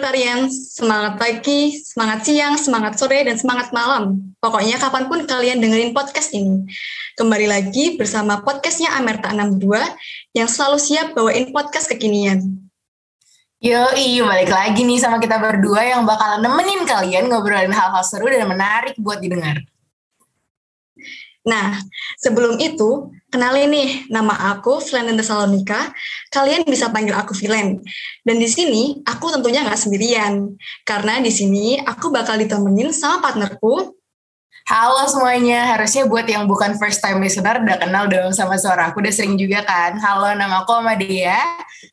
Amertarian, semangat pagi, semangat siang, semangat sore, dan semangat malam. Pokoknya kapan pun kalian dengerin podcast ini. Kembali lagi bersama podcastnya Amerta 62 yang selalu siap bawain podcast kekinian. Yo, iya balik lagi nih sama kita berdua yang bakalan nemenin kalian ngobrolin hal-hal seru dan menarik buat didengar. Nah, sebelum itu, kenalin nih, nama aku Filen Salonika. Kalian bisa panggil aku Filen. Dan di sini, aku tentunya nggak sendirian. Karena di sini, aku bakal ditemenin sama partnerku. Halo semuanya, harusnya buat yang bukan first time listener udah kenal dong sama suara aku, udah sering juga kan. Halo, nama aku sama Dea,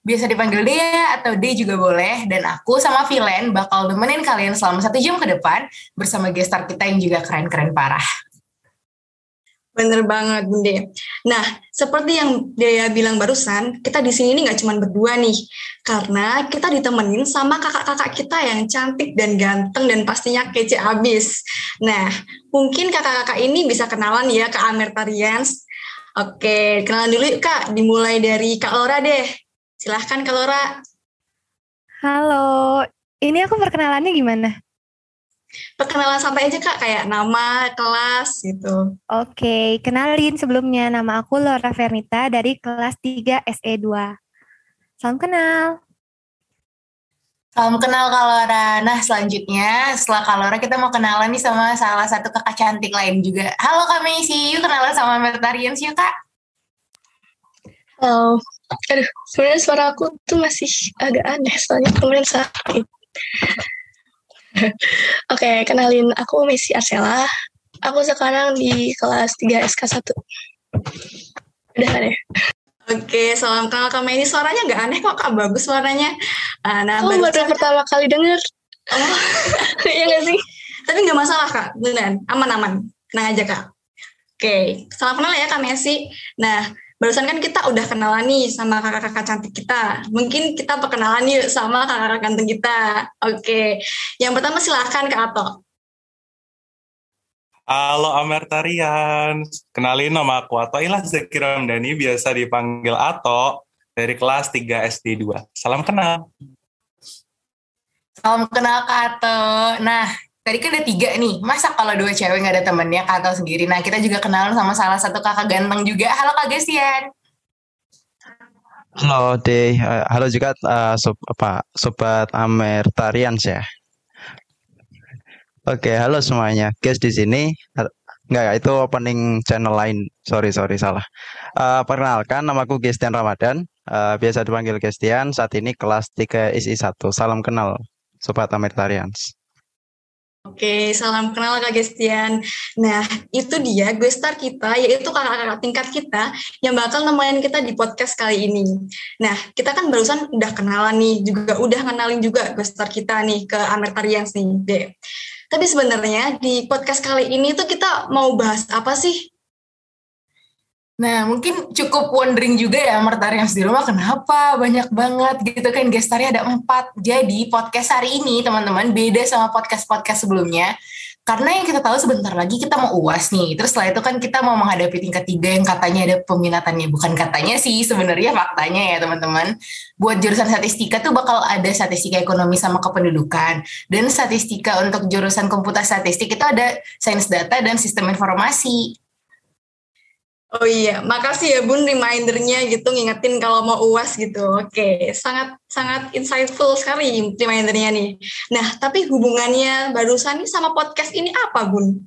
biasa dipanggil Dea atau D juga boleh. Dan aku sama Filen bakal nemenin kalian selama satu jam ke depan bersama gestar kita yang juga keren-keren parah. Bener banget, Bunda. Nah, seperti yang Dea bilang barusan, kita di sini nggak cuma berdua nih, karena kita ditemenin sama kakak-kakak kita yang cantik dan ganteng dan pastinya kece abis. Nah, mungkin kakak-kakak ini bisa kenalan ya ke Amertarians. Oke, kenalan dulu yuk Kak, dimulai dari Kak Lora deh. Silahkan Kak Lora. Halo, ini aku perkenalannya gimana? Perkenalan sampai aja kak kayak nama kelas gitu oke kenalin sebelumnya nama aku Laura Fernita dari kelas 3 SE2 salam kenal Salam kenal Kak Laura. Nah selanjutnya setelah Kak Laura kita mau kenalan nih sama salah satu kakak cantik lain juga. Halo Kak Messi, yuk kenalan sama Mertarians yuk Kak. Halo. Aduh, sebenarnya suara aku tuh masih agak aneh soalnya kemarin sakit. Oke, kenalin aku Messi Arsela. Aku sekarang di kelas 3 SK1. Udah kan ya? Oke, salam kenal Kak Messi. Suaranya nggak aneh kok, Kak. Bagus suaranya. Uh, nah, oh, baru pertama kali denger. Oh, iya gak sih? Tapi nggak masalah, Kak. Beneran. Aman-aman. Tenang aja, Kak. Oke, salam kenal ya Kak Messi. Nah, barusan kan kita udah kenalan nih sama kakak-kakak cantik kita. Mungkin kita perkenalan yuk sama kakak-kakak ganteng kita. Oke, yang pertama silahkan Kak Ato. Halo Amertarian, kenalin nama aku Ato Ilah Zakiram Dani, biasa dipanggil Ato dari kelas 3 SD 2. Salam kenal. Salam kenal Kak Ato. Nah, tadi kan ada tiga nih. Masa kalau dua cewek nggak ada temennya atau sendiri? Nah kita juga kenal sama salah satu kakak ganteng juga. Halo Kak Gesian. Halo Deh, halo juga uh, sob, apa, sobat Amertarians ya. Oke, halo semuanya. Guys di sini Enggak, itu opening channel lain. Sorry, sorry, salah. Uh, perkenalkan, namaku Gestian Ramadan. Uh, biasa dipanggil Gestian. Saat ini kelas 3 ISI 1. Salam kenal, Sobat Amertarians. Oke, salam kenal Kak Gestian. Nah, itu dia gue star kita, yaitu kakak-kakak tingkat kita yang bakal nemenin kita di podcast kali ini. Nah, kita kan barusan udah kenalan nih, juga udah kenalin juga gue star kita nih ke Amertarians nih, deh. Tapi sebenarnya di podcast kali ini tuh kita mau bahas apa sih? Nah, mungkin cukup wondering juga ya Martarians di rumah kenapa banyak banget gitu kan gestarnya ada empat. Jadi podcast hari ini teman-teman beda sama podcast-podcast sebelumnya. Karena yang kita tahu sebentar lagi kita mau uas nih. Terus setelah itu kan kita mau menghadapi tingkat tiga yang katanya ada peminatannya. Bukan katanya sih, sebenarnya faktanya ya teman-teman. Buat jurusan statistika tuh bakal ada statistika ekonomi sama kependudukan. Dan statistika untuk jurusan komputer statistik itu ada sains data dan sistem informasi. Oh iya, makasih ya Bun remindernya gitu ngingetin kalau mau UAS gitu. Oke, sangat sangat insightful sekali remindernya nih. Nah, tapi hubungannya barusan nih sama podcast ini apa Bun?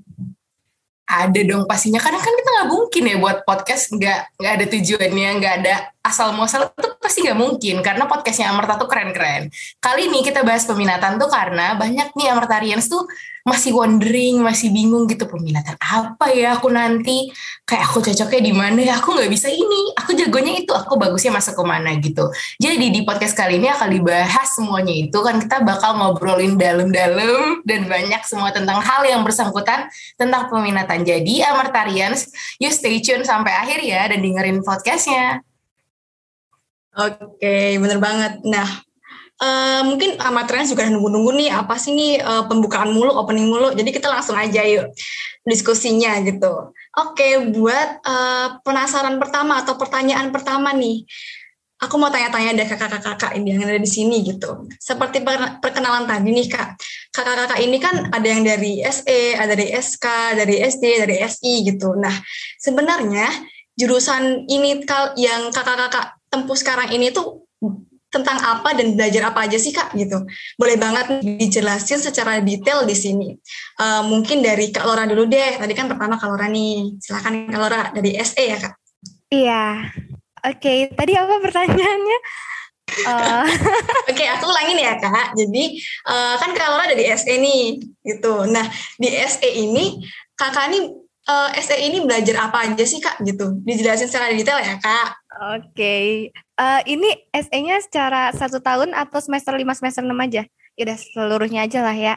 Ada dong pastinya, karena kan kita nggak mungkin ya buat podcast nggak nggak ada tujuannya, nggak ada asal muasal itu pasti nggak mungkin karena podcastnya Amerta tuh keren-keren. Kali ini kita bahas peminatan tuh karena banyak nih Amertarians tuh masih wondering, masih bingung gitu peminatan apa ya aku nanti kayak aku cocoknya di mana ya aku nggak bisa ini, aku jagonya itu, aku bagusnya masuk ke mana gitu. Jadi di podcast kali ini akan dibahas semuanya itu kan kita bakal ngobrolin dalam-dalam dan banyak semua tentang hal yang bersangkutan tentang peminatan. Jadi Amertarians, you stay tune sampai akhir ya dan dengerin podcastnya. Oke, bener banget. Nah, uh, mungkin amatrans juga nunggu-nunggu nih apa sih nih uh, pembukaan mulu, opening mulu. Jadi kita langsung aja yuk diskusinya gitu. Oke, buat uh, penasaran pertama atau pertanyaan pertama nih. aku mau tanya-tanya ada kakak-kakak ini yang ada di sini gitu. Seperti perkenalan tadi nih kak, kakak-kakak ini kan ada yang dari SE, ada dari SK, dari SD, dari SI gitu. Nah sebenarnya jurusan ini yang kakak-kakak tempuh sekarang ini tuh tentang apa dan belajar apa aja sih kak gitu. Boleh banget dijelasin secara detail di sini. Uh, mungkin dari Kak Lora dulu deh. Tadi kan pertama Kak Lora nih. Silahkan Kak Lora dari SE ya kak. Iya. Oke, okay, tadi apa pertanyaannya? Uh. Oke, okay, aku ulangin ya kak. Jadi uh, kan kak Laura dari SE nih, gitu. Nah di SE ini kakak ini uh, SE ini belajar apa aja sih kak? Gitu. Dijelasin secara detail ya kak. Oke, okay. uh, ini SE-nya secara satu tahun atau semester lima semester enam aja? Ya udah seluruhnya aja lah ya.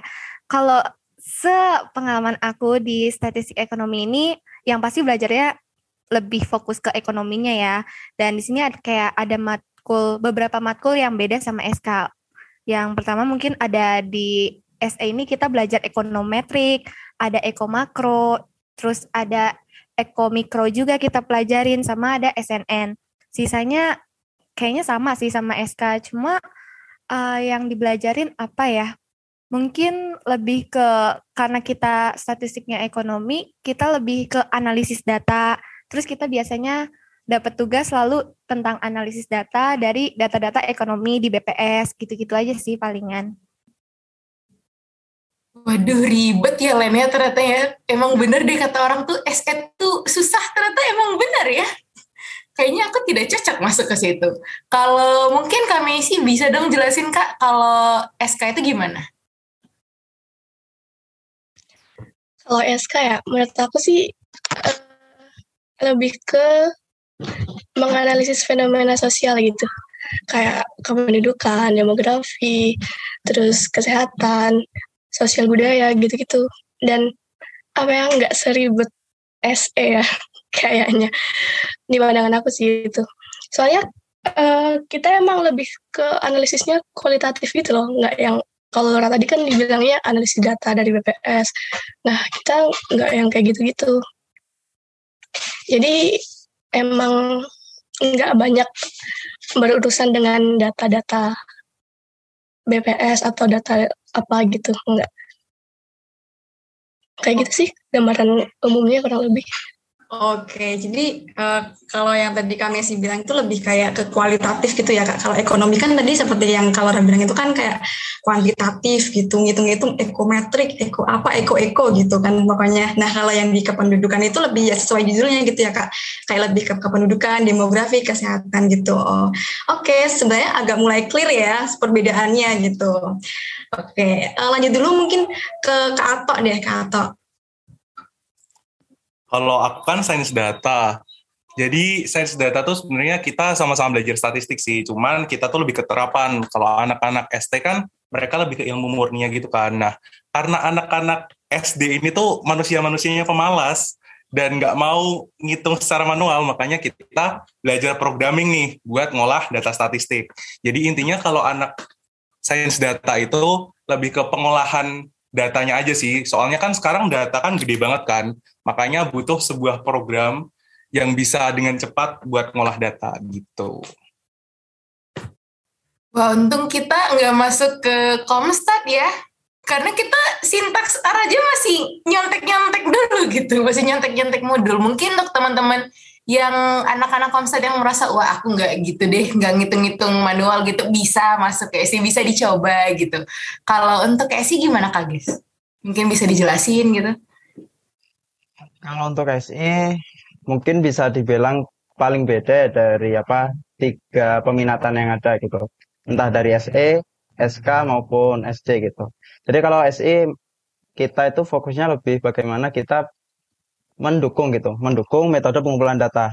Kalau sepengalaman aku di statistik ekonomi ini, yang pasti belajarnya lebih fokus ke ekonominya ya. Dan di sini ada kayak ada matkul beberapa matkul yang beda sama SK. Yang pertama mungkin ada di SE ini kita belajar ekonometrik, ada eko makro, terus ada eko mikro juga kita pelajarin sama ada SNN. Sisanya kayaknya sama sih sama SK, cuma uh, yang dibelajarin apa ya? Mungkin lebih ke karena kita statistiknya ekonomi, kita lebih ke analisis data, Terus kita biasanya dapat tugas selalu tentang analisis data dari data-data ekonomi di BPS, gitu-gitu aja sih palingan. Waduh ribet ya Len ya ternyata ya. Emang bener deh kata orang tuh SE tuh susah ternyata emang bener ya. Kayaknya aku tidak cocok masuk ke situ. Kalau mungkin kami sih bisa dong jelasin Kak kalau SK itu gimana? Kalau SK ya menurut aku sih lebih ke menganalisis fenomena sosial gitu kayak kependudukan, demografi, terus kesehatan, sosial budaya gitu-gitu. Dan apa yang nggak seribet SE ya kayaknya di pandangan aku sih itu soalnya uh, kita emang lebih ke analisisnya kualitatif gitu loh nggak yang kalau Laura tadi kan dibilangnya analisis data dari BPS nah kita nggak yang kayak gitu-gitu. Jadi emang nggak banyak berurusan dengan data-data BPS atau data apa gitu enggak. Kayak gitu sih gambaran umumnya kurang lebih Oke, jadi uh, kalau yang tadi kami sih bilang itu lebih kayak ke kualitatif gitu ya kak. Kalau ekonomi kan tadi seperti yang kalau bilang itu kan kayak kuantitatif gitu, ngitung-ngitung ekometrik, eko apa, eko-eko gitu kan pokoknya. Nah kalau yang di kependudukan itu lebih ya sesuai judulnya gitu ya kak. Kayak lebih ke kependudukan, demografi, kesehatan gitu. Oh, Oke, sebenarnya agak mulai clear ya perbedaannya gitu. Oke, uh, lanjut dulu mungkin ke Kak Atok deh, Kak Atok. Kalau aku kan sains data. Jadi sains data tuh sebenarnya kita sama-sama belajar statistik sih. Cuman kita tuh lebih keterapan. Kalau anak-anak ST kan mereka lebih ke ilmu murninya gitu kan. Nah, karena anak-anak SD ini tuh manusia-manusianya pemalas dan nggak mau ngitung secara manual, makanya kita belajar programming nih buat ngolah data statistik. Jadi intinya kalau anak sains data itu lebih ke pengolahan datanya aja sih. Soalnya kan sekarang data kan gede banget kan. Makanya butuh sebuah program yang bisa dengan cepat buat ngolah data gitu. Wah, untung kita nggak masuk ke Comstat ya. Karena kita sintaks aja masih nyontek-nyontek dulu gitu. Masih nyontek-nyontek modul. Mungkin untuk teman-teman yang anak-anak komsat yang merasa wah aku nggak gitu deh nggak ngitung-ngitung manual gitu bisa masuk ke SI bisa dicoba gitu. Kalau untuk SI gimana kak Gis? mungkin bisa dijelasin gitu. Kalau untuk SI mungkin bisa dibilang paling beda dari apa tiga peminatan yang ada gitu. Entah dari SE SK maupun SC gitu. Jadi kalau SI kita itu fokusnya lebih bagaimana kita mendukung gitu, mendukung metode pengumpulan data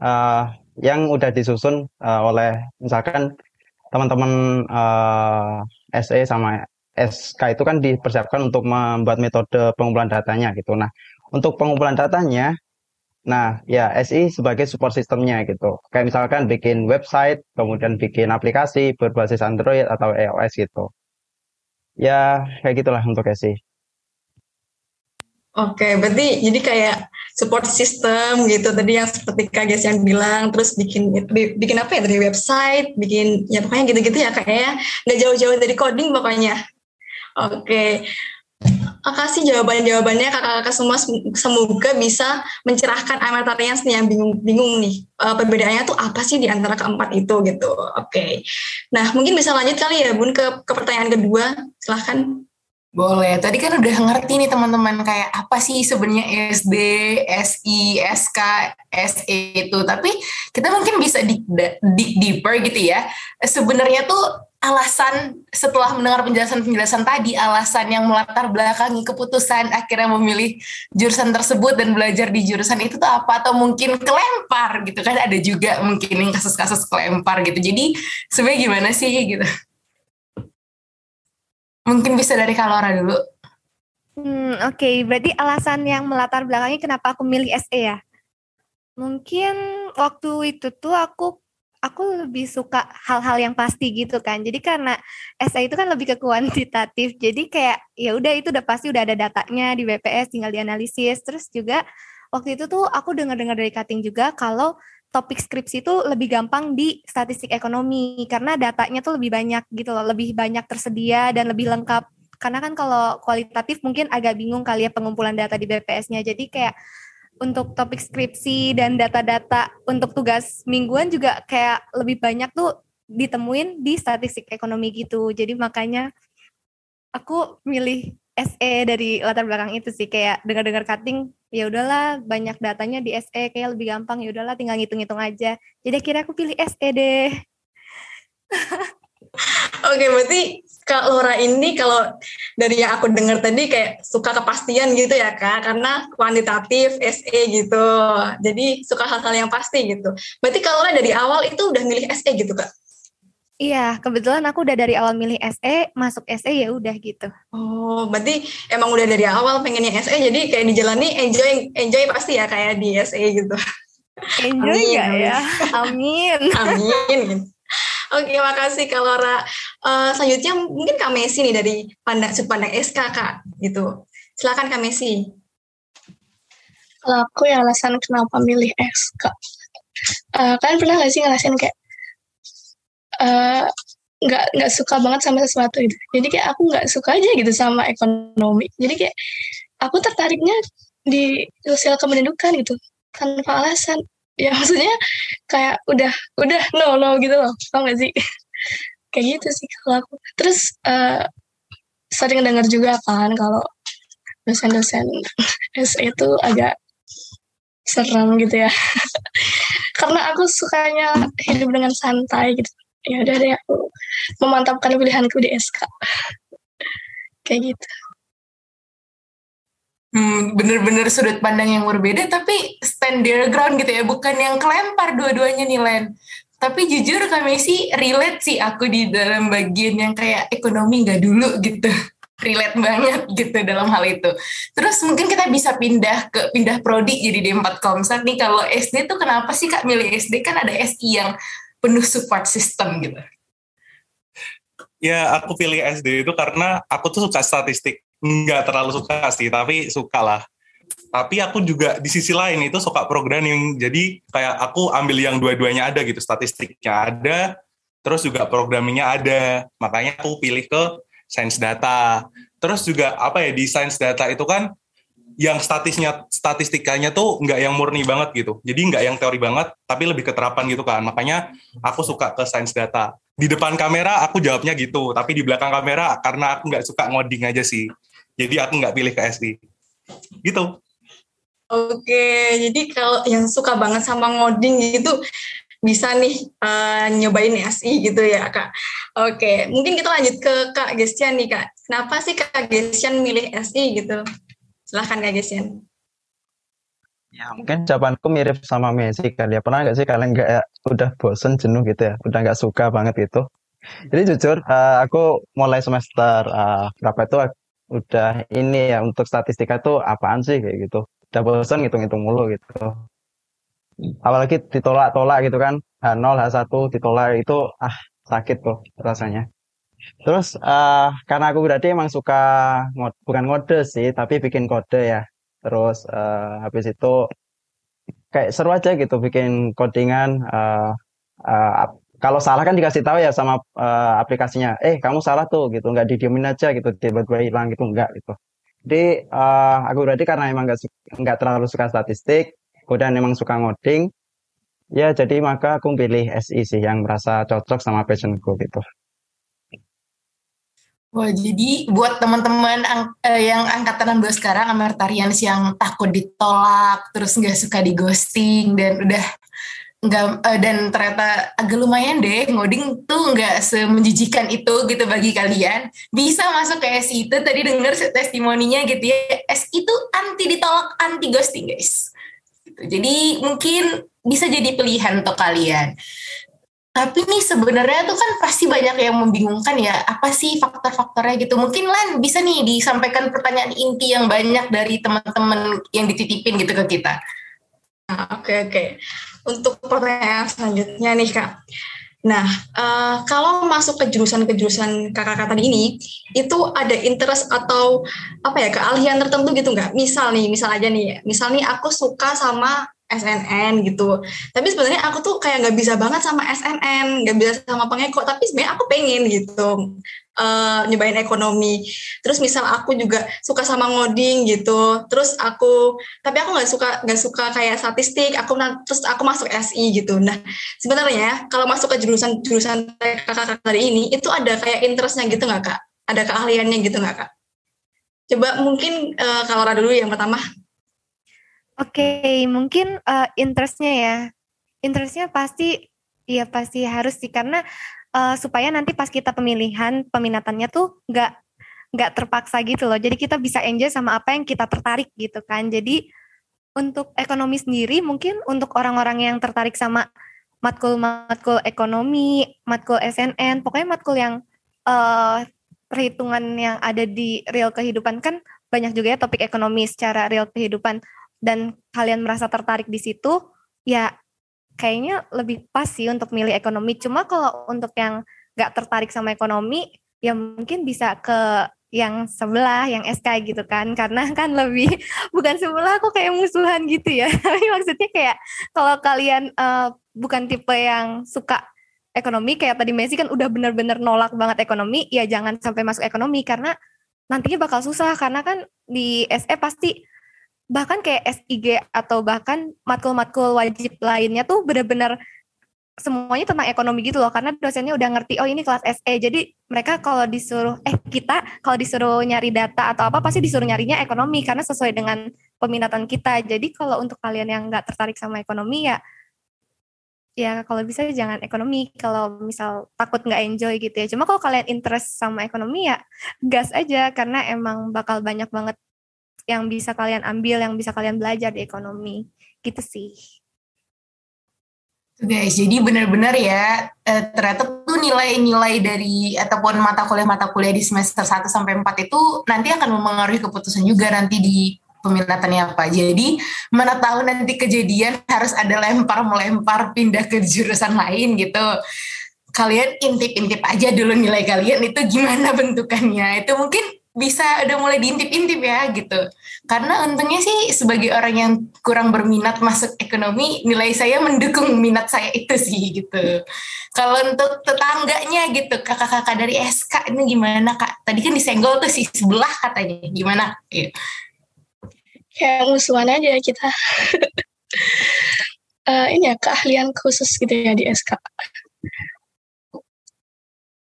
uh, yang udah disusun uh, oleh misalkan teman-teman uh, eh, SE sama SK itu kan dipersiapkan untuk membuat metode pengumpulan datanya gitu. Nah, untuk pengumpulan datanya, nah ya SI sebagai support sistemnya gitu. Kayak misalkan bikin website, kemudian bikin aplikasi berbasis Android atau iOS gitu. Ya, kayak gitulah untuk SI. Oke, berarti jadi kayak support system gitu tadi yang seperti Kak Ges yang bilang, terus bikin bikin apa ya dari website, bikin ya pokoknya gitu-gitu ya kayaknya nggak jauh-jauh dari coding pokoknya. Oke, Makasih jawaban-jawabannya kakak-kakak semua semoga bisa mencerahkan amatorians nih yang bingung-bingung nih uh, perbedaannya tuh apa sih di antara keempat itu gitu. Oke. Okay. Nah mungkin bisa lanjut kali ya Bun ke, ke pertanyaan kedua. Silahkan. Boleh. Tadi kan udah ngerti nih teman-teman kayak apa sih sebenarnya SD, SI, SK, SE itu. Tapi kita mungkin bisa dig, dig deeper gitu ya. Sebenarnya tuh alasan setelah mendengar penjelasan-penjelasan tadi, alasan yang melatar belakangi keputusan akhirnya memilih jurusan tersebut dan belajar di jurusan itu tuh apa? Atau mungkin kelempar gitu kan? Ada juga mungkin kasus-kasus kelempar gitu. Jadi sebenarnya gimana sih gitu? Mungkin bisa dari Kalora dulu. Hmm, Oke, okay. berarti alasan yang melatar belakangi kenapa aku milih SE ya? Mungkin waktu itu tuh aku aku lebih suka hal-hal yang pasti gitu kan. Jadi karena SE itu kan lebih ke kuantitatif. Jadi kayak ya udah itu udah pasti udah ada datanya di BPS tinggal dianalisis. Terus juga waktu itu tuh aku dengar-dengar dari Kating juga kalau topik skripsi itu lebih gampang di statistik ekonomi karena datanya tuh lebih banyak gitu loh, lebih banyak tersedia dan lebih lengkap. Karena kan kalau kualitatif mungkin agak bingung kali ya pengumpulan data di BPS-nya. Jadi kayak untuk topik skripsi dan data-data untuk tugas mingguan juga kayak lebih banyak tuh ditemuin di statistik ekonomi gitu. Jadi makanya aku milih SE dari latar belakang itu sih kayak dengar-dengar cutting ya udahlah banyak datanya di SE kayak lebih gampang ya udahlah tinggal ngitung-ngitung aja. Jadi akhirnya aku pilih SE deh. Oke, berarti Kak Laura ini kalau dari yang aku dengar tadi kayak suka kepastian gitu ya Kak, karena kuantitatif SE gitu. Jadi suka hal-hal yang pasti gitu. Berarti Kak Laura dari awal itu udah milih SE gitu Kak? Iya, kebetulan aku udah dari awal milih SE, masuk SE ya udah gitu. Oh, berarti emang udah dari awal pengennya SE, jadi kayak dijalani enjoy enjoy pasti ya kayak di SE gitu. Enjoy amin, gak ya? Amin. amin. Oke, makasih Kak Laura. Uh, selanjutnya mungkin Kak Messi nih dari pandang sudut pandang SK Kak, gitu. Silakan Kak Messi. Kalau aku ya alasan kenapa milih SK. Uh, kalian pernah gak sih ngerasain kayak Eh, nggak uh, nggak suka banget sama sesuatu itu jadi kayak aku nggak suka aja gitu sama ekonomi. Jadi kayak aku tertariknya di sosial kependudukan gitu tanpa alasan. Ya maksudnya kayak udah udah no no gitu loh. Tau gak sih? Kayak gitu sih kalau aku. Terus uh, sering dengar juga kan kalau dosen-dosen SE itu agak serem gitu ya. Karena aku sukanya hidup dengan santai gitu ya udah deh aku memantapkan pilihanku di SK kayak gitu. Hmm, bener-bener sudut pandang yang berbeda tapi stand their ground gitu ya bukan yang kelempar dua-duanya nih Len. Tapi jujur kami sih relate sih aku di dalam bagian yang kayak ekonomi nggak dulu gitu. Relate banget gitu dalam hal itu. Terus mungkin kita bisa pindah ke pindah prodi jadi D4 Komsat nih. Kalau SD tuh kenapa sih kak milih SD kan ada SI yang penuh support system gitu? Ya, aku pilih SD itu karena aku tuh suka statistik. Nggak terlalu suka sih, tapi suka lah. Tapi aku juga di sisi lain itu suka programming. Jadi kayak aku ambil yang dua-duanya ada gitu. Statistiknya ada, terus juga programmingnya ada. Makanya aku pilih ke sains data. Terus juga apa ya, di sains data itu kan yang statisnya statistikanya tuh nggak yang murni banget gitu. Jadi nggak yang teori banget, tapi lebih keterapan gitu kan. Makanya aku suka ke sains data. Di depan kamera aku jawabnya gitu, tapi di belakang kamera karena aku nggak suka ngoding aja sih. Jadi aku nggak pilih ke SI. Gitu. Oke, jadi kalau yang suka banget sama ngoding gitu bisa nih uh, nyobain SI gitu ya kak. Oke, mungkin kita lanjut ke kak Gestian nih kak. Kenapa sih kak Gestian milih SI gitu? Silahkan Kak Gesian. Ya mungkin jawabanku mirip sama Messi kali ya. Pernah nggak sih kalian nggak ya, udah bosen jenuh gitu ya? Udah nggak suka banget gitu. Jadi jujur uh, aku mulai semester uh, berapa itu udah ini ya untuk statistika tuh apaan sih kayak gitu. Udah bosen ngitung-ngitung mulu gitu. Apalagi ditolak-tolak gitu kan. H0, H1 ditolak itu ah sakit tuh rasanya. Terus uh, karena aku berarti emang suka ngod, bukan ngode sih, tapi bikin kode ya. terus uh, habis itu kayak seru aja gitu bikin codingan uh, uh, kalau salah kan dikasih tahu ya sama uh, aplikasinya. Eh kamu salah tuh gitu nggak didiemin aja gitu tiba-tiba hilang gitu enggak gitu. Jadi uh, aku berarti karena emang nggak nggak terlalu suka statistik kemudian emang suka ngoding ya jadi maka aku pilih SI sih yang merasa cocok sama passionku gitu Wah, jadi buat teman-teman ang eh, yang angkatan 62 sekarang, Amertarians yang takut ditolak, terus nggak suka di ghosting, dan udah nggak uh, dan ternyata agak lumayan deh ngoding tuh nggak semenjijikan itu gitu bagi kalian. Bisa masuk ke S itu tadi dengar testimoninya gitu ya S itu anti ditolak anti ghosting guys. Gitu. jadi mungkin bisa jadi pilihan untuk kalian tapi nih sebenarnya tuh kan pasti banyak yang membingungkan ya apa sih faktor-faktornya gitu mungkin Lan bisa nih disampaikan pertanyaan inti yang banyak dari teman-teman yang dititipin gitu ke kita Oke okay, oke. Okay. Untuk pertanyaan selanjutnya nih kak. Nah, uh, kalau masuk ke jurusan-jurusan kakak-kakak tadi ini, itu ada interest atau apa ya keahlian tertentu gitu nggak? Misal nih, misal aja nih, misal nih aku suka sama SNN gitu. Tapi sebenarnya aku tuh kayak nggak bisa banget sama SNN, nggak bisa sama pengeko. Tapi sebenarnya aku pengen gitu uh, nyobain ekonomi. Terus misal aku juga suka sama ngoding gitu. Terus aku, tapi aku nggak suka nggak suka kayak statistik. Aku terus aku masuk SI gitu. Nah sebenarnya kalau masuk ke jurusan jurusan kakak-kakak tadi ini itu ada kayak interestnya gitu nggak kak? Ada keahliannya gitu nggak kak? Coba mungkin uh, kalau dulu yang pertama. Oke, okay, mungkin uh, interestnya ya. Interestnya pasti, ya pasti harus sih karena uh, supaya nanti pas kita pemilihan peminatannya tuh nggak nggak terpaksa gitu loh. Jadi kita bisa enjoy sama apa yang kita tertarik gitu kan. Jadi untuk ekonomi sendiri mungkin untuk orang-orang yang tertarik sama matkul-matkul ekonomi, matkul SNN, pokoknya matkul yang uh, perhitungan yang ada di real kehidupan kan banyak juga ya topik ekonomi secara real kehidupan dan kalian merasa tertarik di situ, ya kayaknya lebih pas sih untuk milih ekonomi. Cuma kalau untuk yang nggak tertarik sama ekonomi, ya mungkin bisa ke yang sebelah, yang SK gitu kan, karena kan lebih bukan sebelah kok kayak musuhan gitu ya. Tapi maksudnya kayak kalau kalian uh, bukan tipe yang suka ekonomi, kayak tadi Messi kan udah bener-bener nolak banget ekonomi, ya jangan sampai masuk ekonomi karena nantinya bakal susah karena kan di SE pasti bahkan kayak SIG atau bahkan matkul-matkul wajib lainnya tuh benar-benar semuanya tentang ekonomi gitu loh. Karena dosennya udah ngerti oh ini kelas SE jadi mereka kalau disuruh eh kita kalau disuruh nyari data atau apa pasti disuruh nyarinya ekonomi karena sesuai dengan peminatan kita. Jadi kalau untuk kalian yang nggak tertarik sama ekonomi ya ya kalau bisa jangan ekonomi. Kalau misal takut nggak enjoy gitu ya. Cuma kalau kalian interest sama ekonomi ya gas aja. Karena emang bakal banyak banget yang bisa kalian ambil, yang bisa kalian belajar di ekonomi. Gitu sih. Guys, jadi benar-benar ya eh, ternyata tuh nilai-nilai dari ataupun mata kuliah-mata kuliah di semester 1 sampai 4 itu nanti akan mempengaruhi keputusan juga nanti di peminatannya apa. Jadi mana tahu nanti kejadian harus ada lempar melempar pindah ke jurusan lain gitu. Kalian intip-intip aja dulu nilai kalian itu gimana bentukannya. Itu mungkin bisa udah mulai diintip-intip ya gitu. Karena untungnya sih sebagai orang yang kurang berminat masuk ekonomi, nilai saya mendukung minat saya itu sih gitu. Kalau untuk tetangganya gitu, kakak-kakak dari SK ini gimana kak? Tadi kan disenggol tuh si sebelah katanya, gimana? Gitu. Kayak musuhan aja kita. uh, ini ya keahlian khusus gitu ya di SK.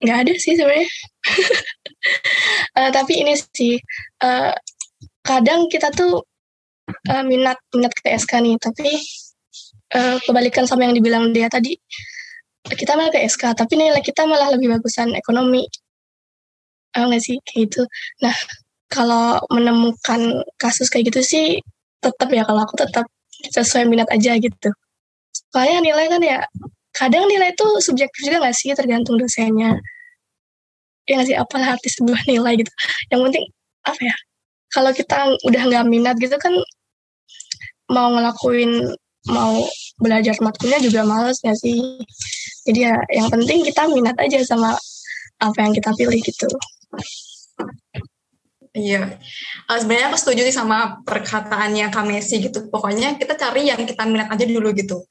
Gak ada sih sebenarnya uh, tapi ini sih uh, kadang kita tuh uh, minat minat ke SK nih tapi uh, kebalikan sama yang dibilang dia tadi kita malah ke SK tapi nilai kita malah lebih bagusan ekonomi. Uh, nggak sih? Kayak gitu. Nah kalau menemukan kasus kayak gitu sih tetap ya kalau aku tetap sesuai minat aja gitu. Soalnya nilai kan ya kadang nilai itu subjektif juga nggak sih tergantung dosennya ya nggak sih apalah arti sebuah nilai gitu yang penting apa ya kalau kita udah nggak minat gitu kan mau ngelakuin mau belajar matkulnya juga males nggak sih jadi ya yang penting kita minat aja sama apa yang kita pilih gitu Iya, uh, sebenarnya aku setuju sih sama perkataannya Kak Messi gitu. Pokoknya kita cari yang kita minat aja dulu gitu.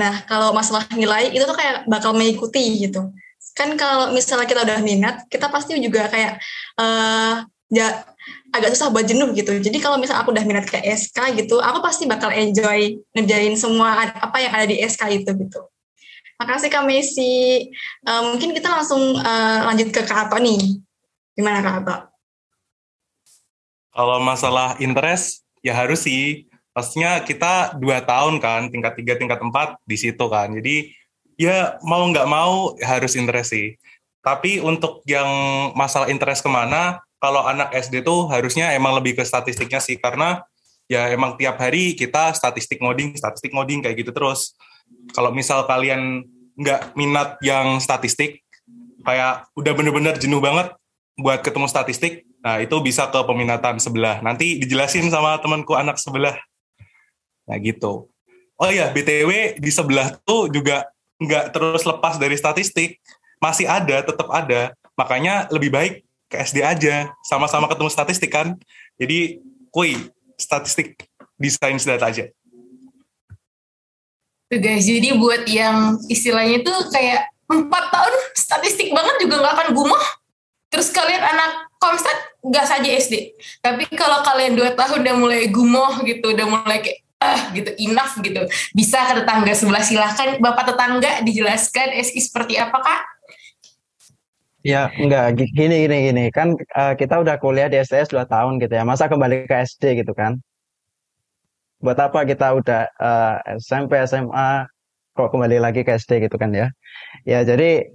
Nah, kalau masalah nilai itu tuh kayak bakal mengikuti gitu. Kan kalau misalnya kita udah minat, kita pasti juga kayak uh, ya, agak susah buat jenuh gitu. Jadi kalau misalnya aku udah minat ke SK gitu, aku pasti bakal enjoy ngerjain semua apa yang ada di SK itu gitu. Makasih Kak Messi. Uh, mungkin kita langsung uh, lanjut ke Kak Ato nih. Gimana Kak Ato? Kalau masalah interest, ya harus sih. Pastinya kita dua tahun kan, tingkat tiga, tingkat empat di situ kan. Jadi ya mau nggak mau harus interest sih. Tapi untuk yang masalah interest ke mana, kalau anak SD tuh harusnya emang lebih ke statistiknya sih. Karena ya emang tiap hari kita statistik ngoding, statistik ngoding kayak gitu terus. Kalau misal kalian nggak minat yang statistik, kayak udah bener-bener jenuh banget buat ketemu statistik, Nah, itu bisa ke peminatan sebelah. Nanti dijelasin sama temanku anak sebelah. Nah, gitu. Oh iya, BTW di sebelah tuh juga nggak terus lepas dari statistik. Masih ada, tetap ada. Makanya lebih baik ke SD aja. Sama-sama ketemu statistik kan. Jadi, kui, statistik desain data aja. Tuh guys, jadi buat yang istilahnya tuh kayak empat tahun statistik banget juga nggak akan gumoh. Terus kalian anak Komstat nggak saja SD, tapi kalau kalian dua tahun udah mulai gumoh gitu, udah mulai kayak ah gitu enough gitu, bisa ke tetangga sebelah silahkan bapak tetangga dijelaskan SI seperti apa kak? Ya, enggak gini gini gini kan uh, kita udah kuliah di STS 2 tahun gitu ya. Masa kembali ke SD gitu kan? Buat apa kita udah uh, eh, SMP SMA kok kembali lagi ke SD gitu kan ya? Ya jadi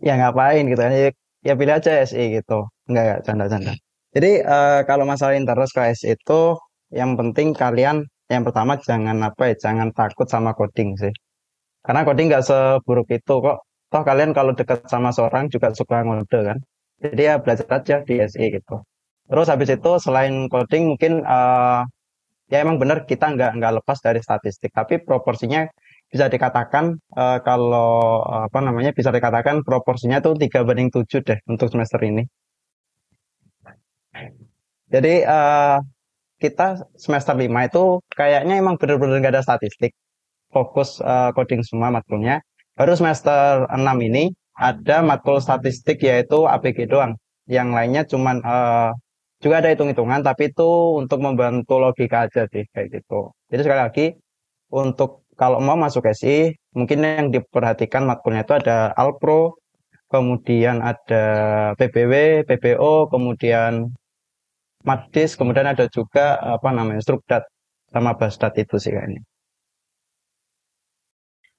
ya ngapain gitu kan? Ya, ya pilih aja SI gitu enggak enggak canda-canda jadi uh, kalau masalah interest ke SI itu yang penting kalian yang pertama jangan apa ya jangan takut sama coding sih. Karena coding nggak seburuk itu kok. Toh kalian kalau dekat sama seorang juga suka ngode kan? Jadi ya belajar aja di SI gitu. Terus habis itu selain coding mungkin uh, ya emang benar kita nggak nggak lepas dari statistik. Tapi proporsinya bisa dikatakan uh, kalau apa namanya bisa dikatakan proporsinya tuh tiga banding tujuh deh untuk semester ini. Jadi uh, kita semester lima itu kayaknya emang benar-benar nggak ada statistik, fokus uh, coding semua matkulnya. Baru semester enam ini ada matkul statistik yaitu APG doang. Yang lainnya cuman uh, juga ada hitung-hitungan tapi itu untuk membantu logika aja sih kayak gitu. Jadi sekali lagi untuk kalau mau masuk SI, mungkin yang diperhatikan matkulnya itu ada Alpro, kemudian ada PBW, PBO, kemudian Madis, kemudian ada juga apa namanya Strukdat sama Basdat itu sih kayaknya.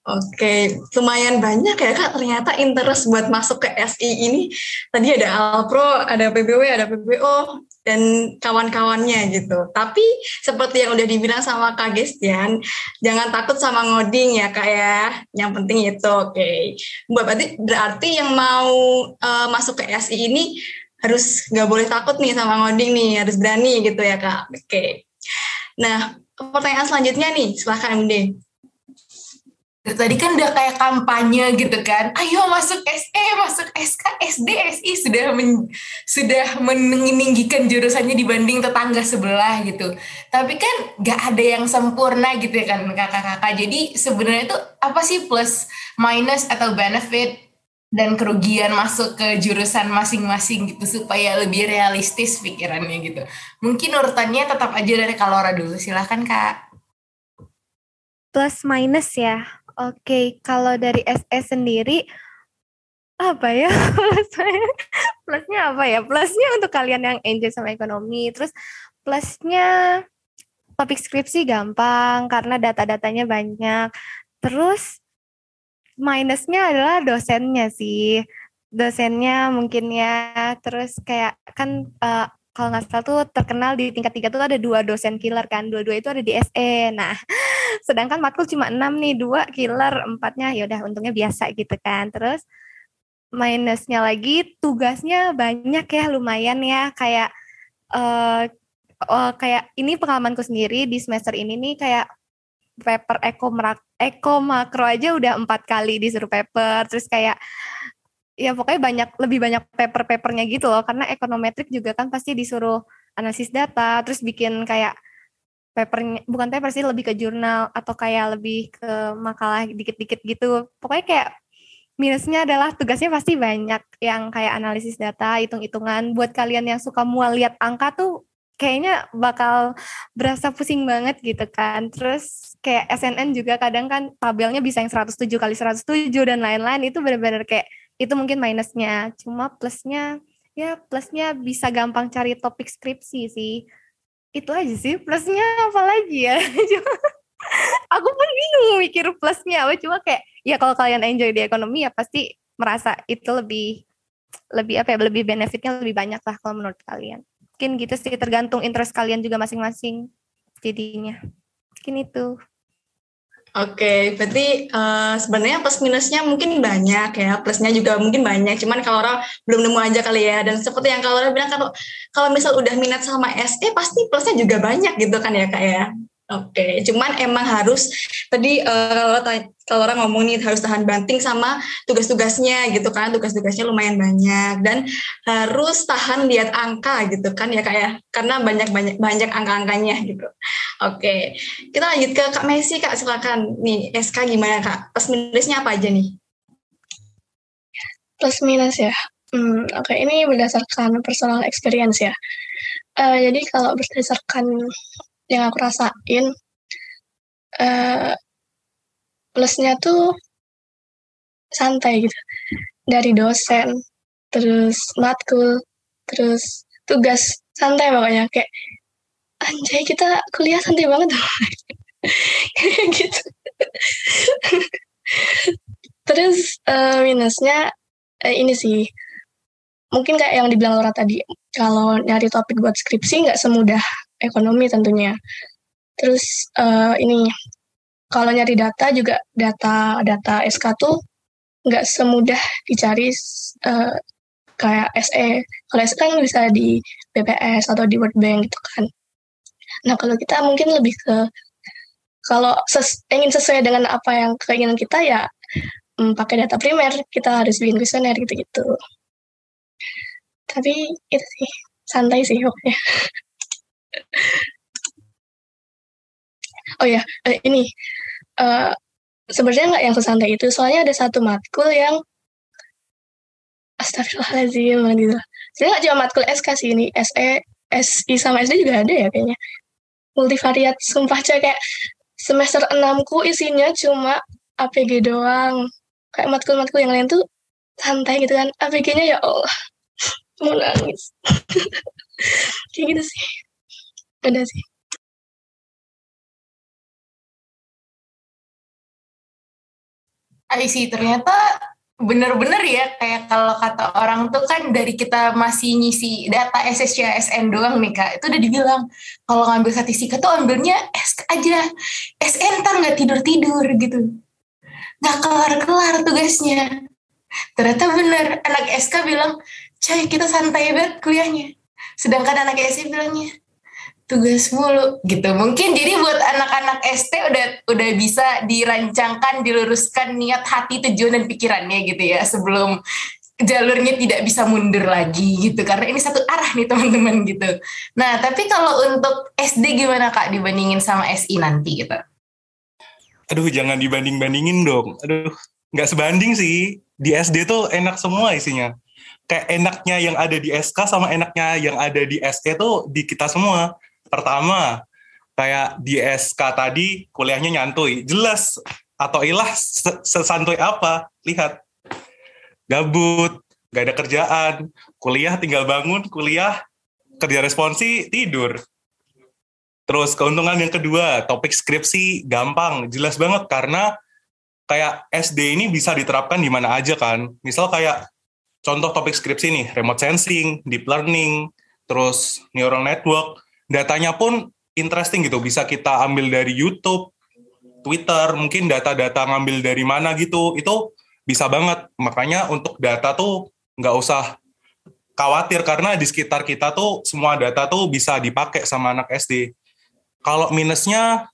Oke, lumayan banyak ya kak ternyata interest buat masuk ke SI ini. Tadi ada Alpro, ada PBW, ada PBO, dan kawan-kawannya gitu. Tapi seperti yang udah dibilang sama Kak Gestian, jangan takut sama ngoding ya kak ya. Yang penting itu oke. Okay. Berarti, berarti yang mau uh, masuk ke SI ini harus nggak boleh takut nih sama ngoding nih, harus berani gitu ya kak. Oke. Okay. Nah, pertanyaan selanjutnya nih, silahkan MD tadi kan udah kayak kampanye gitu kan ayo masuk SE masuk SK SD SI sudah men, sudah meninggikan jurusannya dibanding tetangga sebelah gitu tapi kan gak ada yang sempurna gitu ya kan kakak-kakak jadi sebenarnya itu apa sih plus minus atau benefit dan kerugian masuk ke jurusan masing-masing gitu supaya lebih realistis pikirannya gitu mungkin urutannya tetap aja dari Kalora dulu silahkan kak plus minus ya Oke, kalau dari SE sendiri apa ya plusnya? Plusnya apa ya? Plusnya untuk kalian yang enjoy sama ekonomi, terus plusnya topik skripsi gampang karena data-datanya banyak. Terus minusnya adalah dosennya sih. Dosennya mungkin ya, terus kayak kan uh, kalau nggak salah tuh terkenal di tingkat tiga tuh ada dua dosen killer kan, dua-dua itu ada di SE. Nah, sedangkan matkul cuma enam nih, dua killer, empatnya ya udah untungnya biasa gitu kan. Terus minusnya lagi tugasnya banyak ya, lumayan ya kayak uh, uh, kayak ini pengalamanku sendiri di semester ini nih kayak paper eko eko makro aja udah empat kali disuruh paper terus kayak ya pokoknya banyak lebih banyak paper-papernya gitu loh. Karena ekonometrik juga kan pasti disuruh analisis data terus bikin kayak papernya bukan paper sih lebih ke jurnal atau kayak lebih ke makalah dikit-dikit gitu. Pokoknya kayak minusnya adalah tugasnya pasti banyak yang kayak analisis data hitung-hitungan. Buat kalian yang suka mual lihat angka tuh kayaknya bakal berasa pusing banget gitu kan. Terus kayak SNN juga kadang kan tabelnya bisa yang 107 kali 107 dan lain-lain itu benar-benar kayak itu mungkin minusnya. Cuma plusnya ya plusnya bisa gampang cari topik skripsi sih. Itu aja sih plusnya apa lagi ya. aku pun bingung mikir plusnya apa cuma kayak ya kalau kalian enjoy di ekonomi ya pasti merasa itu lebih lebih apa ya lebih benefitnya lebih banyak lah kalau menurut kalian mungkin gitu sih tergantung interest kalian juga masing-masing jadinya mungkin itu Oke, okay, berarti uh, sebenarnya plus minusnya mungkin banyak ya, plusnya juga mungkin banyak. Cuman kalau orang belum nemu aja kali ya. Dan seperti yang kalau orang bilang kalau kalau misal udah minat sama SE pasti plusnya juga banyak gitu kan ya kak ya. Oke, okay. cuman emang harus tadi uh, kalau orang ngomong nih harus tahan banting sama tugas-tugasnya gitu kan, tugas-tugasnya lumayan banyak dan harus tahan lihat angka gitu kan ya kayak ya. karena banyak banyak banyak angka-angkanya gitu. Oke, okay. kita lanjut ke Kak Messi Kak silakan nih SK gimana Kak? Plus minusnya apa aja nih? Plus minus ya. Hmm, Oke, okay. ini berdasarkan personal experience ya. Uh, jadi kalau berdasarkan yang aku rasain uh, plusnya tuh santai gitu. Dari dosen terus matkul terus tugas santai pokoknya. Kayak anjay kita kuliah santai banget gitu. Terus uh, minusnya uh, ini sih. Mungkin kayak yang dibilang Laura tadi kalau nyari topik buat skripsi nggak semudah ekonomi tentunya. Terus uh, ini kalau nyari data juga data data SK tuh nggak semudah dicari uh, kayak SE. Kalau SE kan bisa di BPS atau di World Bank gitu kan. Nah kalau kita mungkin lebih ke kalau ses, ingin sesuai dengan apa yang keinginan kita ya hmm, pakai data primer kita harus bikin kuesioner gitu-gitu. Tapi itu sih santai sih pokoknya. Oh ya, eh, ini uh, sebenarnya nggak yang sesantai itu. Soalnya ada satu matkul yang Astagfirullahaladzim gitu. Sebenarnya nggak cuma matkul SK sih ini, SE, SI sama SD juga ada ya kayaknya. Multivariat, sumpah coy kayak semester 6 ku isinya cuma APG doang. Kayak matkul-matkul yang lain tuh santai gitu kan. APG-nya ya Allah, mau nangis. kayak gitu sih ada sih. I see, ternyata bener-bener ya kayak kalau kata orang tuh kan dari kita masih ngisi data SSCSN doang nih kak. Itu udah dibilang kalau ngambil statistika tuh ambilnya S aja. SN ntar nggak tidur-tidur gitu. Nggak kelar-kelar tugasnya. Ternyata bener. Anak SK bilang coy kita santai banget kuliahnya. Sedangkan anak SC bilangnya tugas mulu gitu. Mungkin jadi buat anak-anak ST udah udah bisa dirancangkan, diluruskan niat hati, tujuan dan pikirannya gitu ya sebelum jalurnya tidak bisa mundur lagi gitu karena ini satu arah nih teman-teman gitu. Nah, tapi kalau untuk SD gimana Kak dibandingin sama SI nanti gitu? Aduh, jangan dibanding-bandingin dong. Aduh, nggak sebanding sih. Di SD tuh enak semua isinya. Kayak enaknya yang ada di SK sama enaknya yang ada di SE tuh di kita semua Pertama, kayak di SK tadi kuliahnya nyantui. Jelas atau ilah sesantuy apa? Lihat. Gabut, gak ada kerjaan, kuliah tinggal bangun, kuliah kerja responsi, tidur. Terus keuntungan yang kedua, topik skripsi gampang, jelas banget karena kayak SD ini bisa diterapkan di mana aja kan. Misal kayak contoh topik skripsi nih, remote sensing, deep learning, terus neural network, datanya pun interesting gitu. Bisa kita ambil dari YouTube Twitter mungkin data-data ngambil dari mana gitu. Itu bisa banget. Makanya untuk data tuh nggak usah khawatir karena di sekitar kita tuh semua data tuh bisa dipakai sama anak SD kalau minusnya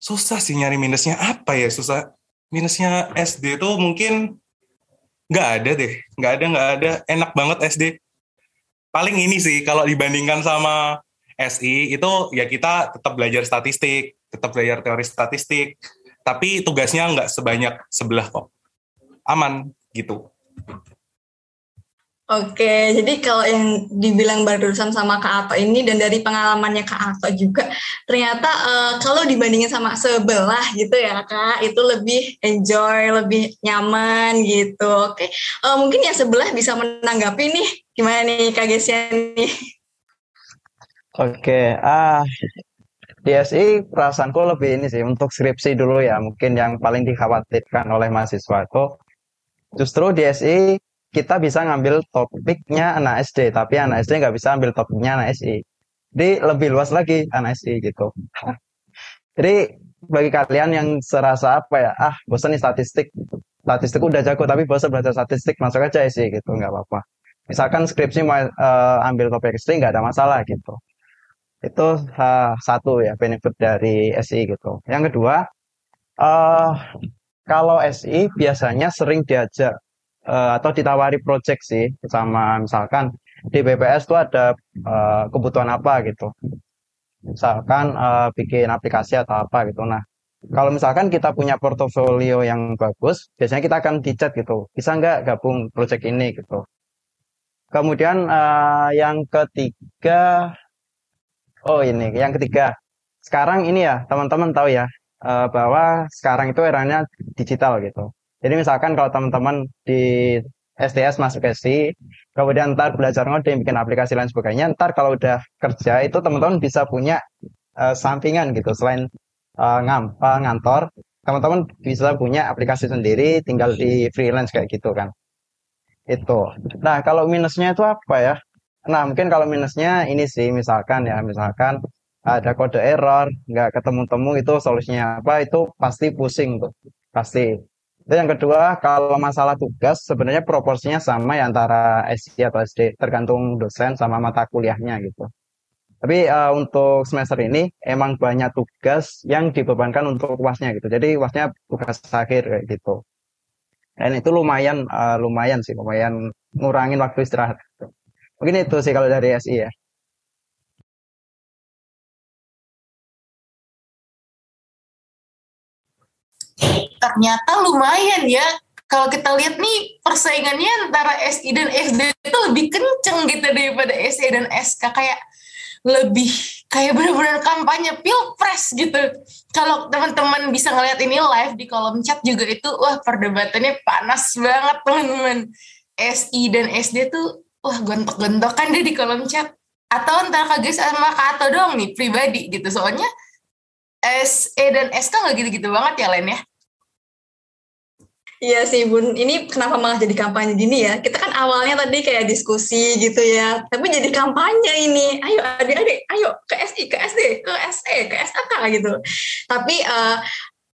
susah sih nyari minusnya. Apa ya susah? Minusnya SD tuh mungkin Nggak ada deh, nggak ada, nggak ada. Enak banget SD. Paling ini sih, kalau dibandingkan sama SI, itu ya kita tetap belajar statistik, tetap belajar teori statistik, tapi tugasnya nggak sebanyak sebelah kok. Aman, gitu. Oke, jadi kalau yang dibilang barusan sama Kak Ato ini dan dari pengalamannya Kak Ato juga, ternyata uh, kalau dibandingin sama sebelah gitu ya Kak, itu lebih enjoy, lebih nyaman gitu. Oke, uh, mungkin yang sebelah bisa menanggapi nih, gimana nih Kak Gesia nih? Oke, ah DSI perasaanku lebih ini sih untuk skripsi dulu ya, mungkin yang paling dikhawatirkan oleh mahasiswa itu justru DSI kita bisa ngambil topiknya anak SD, tapi anak SD nggak bisa ambil topiknya anak SI. Jadi lebih luas lagi anak SI gitu. Jadi bagi kalian yang serasa apa ya, ah bosan nih statistik, statistik udah jago tapi bosan belajar statistik, masuk aja SI gitu, nggak apa-apa. Misalkan skripsi mau uh, ambil topik SI nggak ada masalah gitu. Itu uh, satu ya benefit dari SI gitu. Yang kedua, uh, kalau SI biasanya sering diajak uh, atau ditawari project sih sama misalkan di BPS tuh ada uh, kebutuhan apa gitu. Misalkan uh, bikin aplikasi atau apa gitu. Nah kalau misalkan kita punya portofolio yang bagus biasanya kita akan dicat gitu. Bisa nggak gabung project ini gitu? Kemudian uh, yang ketiga oh ini yang ketiga sekarang ini ya teman-teman tahu ya uh, bahwa sekarang itu eranya digital gitu jadi misalkan kalau teman-teman di STS masuk SI, kemudian ntar belajar ngoding, bikin aplikasi lain sebagainya, ntar kalau udah kerja itu teman-teman bisa punya uh, sampingan gitu, selain uh, ngam, uh, ngantor, teman-teman bisa punya aplikasi sendiri, tinggal di freelance kayak gitu kan. Itu. Nah kalau minusnya itu apa ya? Nah mungkin kalau minusnya ini sih, misalkan ya, misalkan ada kode error, nggak ketemu-temu itu solusinya apa, itu pasti pusing tuh, pasti dan yang kedua, kalau masalah tugas sebenarnya proporsinya sama ya antara SD atau SD, tergantung dosen sama mata kuliahnya gitu. Tapi uh, untuk semester ini emang banyak tugas yang dibebankan untuk uasnya gitu. Jadi uasnya tugas akhir kayak gitu. Dan itu lumayan uh, lumayan sih, lumayan ngurangin waktu istirahat. Mungkin itu sih kalau dari SI ya. ternyata lumayan ya kalau kita lihat nih persaingannya antara SI dan SD itu lebih kenceng gitu daripada SI dan SK kayak lebih kayak benar-benar kampanye pilpres gitu. Kalau teman-teman bisa ngeliat ini live di kolom chat juga itu wah perdebatannya panas banget teman-teman. SI dan SD tuh wah gontok-gontokan deh di kolom chat. Atau antara Kak sama Kak Ato doang nih pribadi gitu. Soalnya SE dan SK nggak gitu-gitu banget ya Len ya. Iya sih Bun, ini kenapa malah jadi kampanye gini ya? Kita kan awalnya tadi kayak diskusi gitu ya, tapi jadi kampanye ini. Ayo adik-adik, ayo ke SI, ke SD, ke SE, ke SAK gitu. Tapi uh,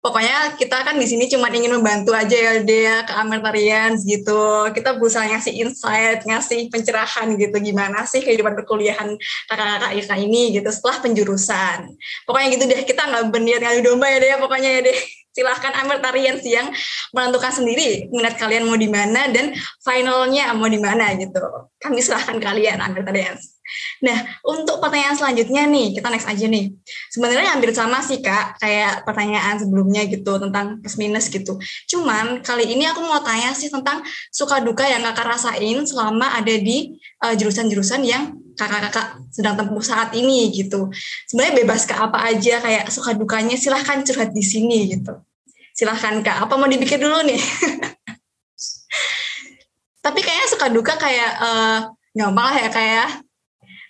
pokoknya kita kan di sini cuma ingin membantu aja ya dia ke Amertarians gitu. Kita berusaha ngasih insight, ngasih pencerahan gitu gimana sih kehidupan perkuliahan kakak-kakak IK ini gitu setelah penjurusan. Pokoknya gitu deh, kita nggak berniat ngadu domba ya deh pokoknya ya deh silahkan Amertarians yang menentukan sendiri minat kalian mau di mana dan finalnya mau di mana gitu. Kami silahkan kalian Amertarians. Nah, untuk pertanyaan selanjutnya nih, kita next aja nih. Sebenarnya hampir sama sih Kak, kayak pertanyaan sebelumnya gitu tentang plus minus gitu. Cuman kali ini aku mau tanya sih tentang suka duka yang Kakak rasain selama ada di eh, jurusan-jurusan uh, yang kakak-kakak sedang tempuh saat ini gitu. Sebenarnya bebas ke apa aja kayak suka dukanya silahkan curhat di sini gitu. Silahkan kak, apa mau dipikir dulu nih? Tapi kayaknya suka duka kayak uh, gampang lah ya kayak.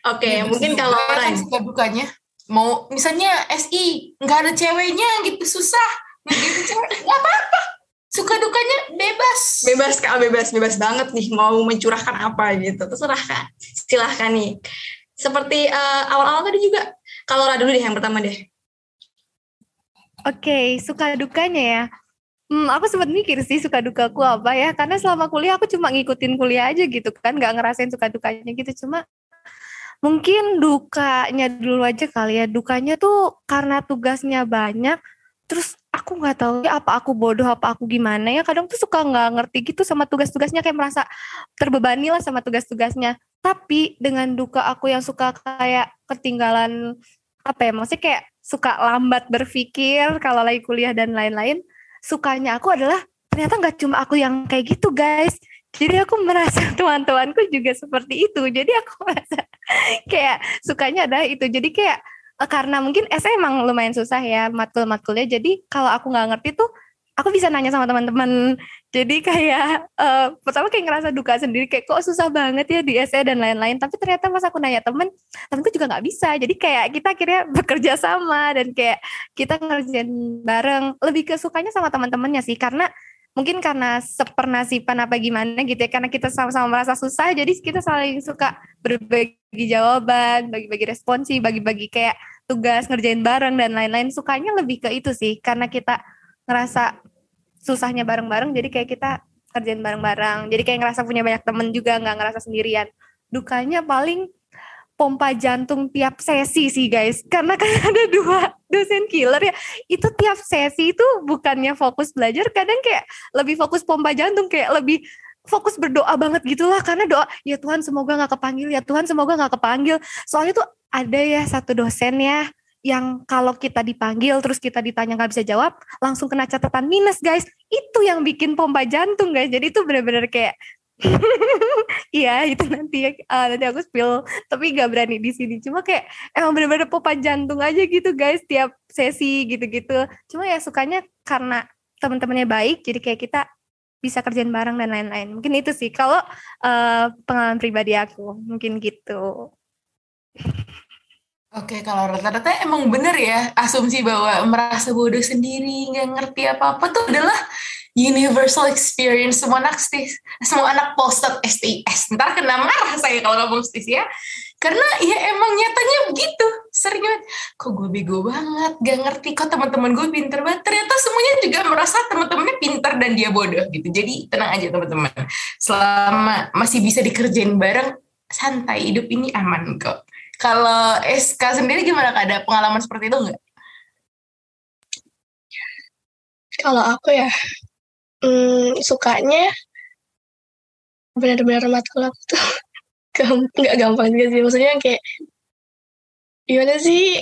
Oke, okay, ya, mungkin kalau orang suka dukanya? Mau misalnya SI nggak ada ceweknya gitu susah. Gitu nggak apa-apa. Suka dukanya bebas. Bebas kak bebas bebas banget nih mau mencurahkan apa gitu. Terserah kak. Silahkan nih. Seperti uh, awal-awal tadi juga kalau dulu deh yang pertama deh. Oke okay, suka dukanya ya. Hmm, aku sempat mikir sih suka dukaku apa ya, karena selama kuliah aku cuma ngikutin kuliah aja gitu kan, nggak ngerasain suka dukanya gitu. Cuma mungkin dukanya dulu aja kali ya, dukanya tuh karena tugasnya banyak, terus aku nggak tahu ya apa aku bodoh apa aku gimana ya. Kadang tuh suka nggak ngerti gitu sama tugas-tugasnya kayak merasa terbebani lah sama tugas-tugasnya. Tapi dengan duka aku yang suka kayak ketinggalan apa ya maksudnya kayak suka lambat berpikir kalau lagi kuliah dan lain-lain sukanya aku adalah ternyata nggak cuma aku yang kayak gitu guys jadi aku merasa teman-temanku juga seperti itu jadi aku merasa kayak sukanya adalah itu jadi kayak uh, karena mungkin S emang lumayan susah ya matkul-matkulnya. Jadi kalau aku nggak ngerti tuh aku bisa nanya sama teman-teman. Jadi kayak uh, pertama kayak ngerasa duka sendiri kayak kok susah banget ya di SE dan lain-lain. Tapi ternyata pas aku nanya temen, temenku juga nggak bisa. Jadi kayak kita akhirnya bekerja sama dan kayak kita ngerjain bareng. Lebih ke sukanya sama teman-temannya sih karena mungkin karena sepernasipan apa gimana gitu ya karena kita sama-sama merasa susah jadi kita saling suka berbagi jawaban bagi-bagi responsi bagi-bagi kayak tugas ngerjain bareng dan lain-lain. Sukanya lebih ke itu sih karena kita ngerasa susahnya bareng-bareng jadi kayak kita kerjain bareng-bareng. Jadi kayak ngerasa punya banyak temen juga nggak ngerasa sendirian. Dukanya paling pompa jantung tiap sesi sih guys. Karena kan ada dua dosen killer ya. Itu tiap sesi itu bukannya fokus belajar kadang kayak lebih fokus pompa jantung kayak lebih fokus berdoa banget gitulah. Karena doa ya Tuhan semoga nggak kepanggil ya Tuhan semoga nggak kepanggil. Soalnya tuh ada ya satu dosen ya yang kalau kita dipanggil terus kita ditanya nggak bisa jawab langsung kena catatan minus guys. Itu yang bikin pompa jantung guys. Jadi itu benar-benar kayak Iya itu nanti uh, nanti aku spill tapi gak berani di sini. Cuma kayak emang bener-bener popa jantung aja gitu guys tiap sesi gitu-gitu. Cuma ya sukanya karena teman-temannya baik jadi kayak kita bisa kerjaan bareng dan lain-lain. Mungkin itu sih kalau uh, pengalaman pribadi aku mungkin gitu. Oke, kalau rata-rata emang bener ya asumsi bahwa merasa bodoh sendiri, nggak ngerti apa-apa tuh adalah universal experience semua anak stis, semua anak posted STS. Ntar kena marah saya kalau ngomong stis ya. Karena ya emang nyatanya begitu. Sering kok gue bego banget, gak ngerti kok teman-teman gue pinter banget. Ternyata semuanya juga merasa teman-temannya pinter dan dia bodoh gitu. Jadi tenang aja teman-teman. Selama masih bisa dikerjain bareng, santai, hidup ini aman kok. Kalau SK sendiri gimana kak? Ada pengalaman seperti itu nggak? Kalau aku ya, hmm, sukanya benar-benar matkul aku tuh. Nggak gampang juga sih maksudnya kayak gimana sih?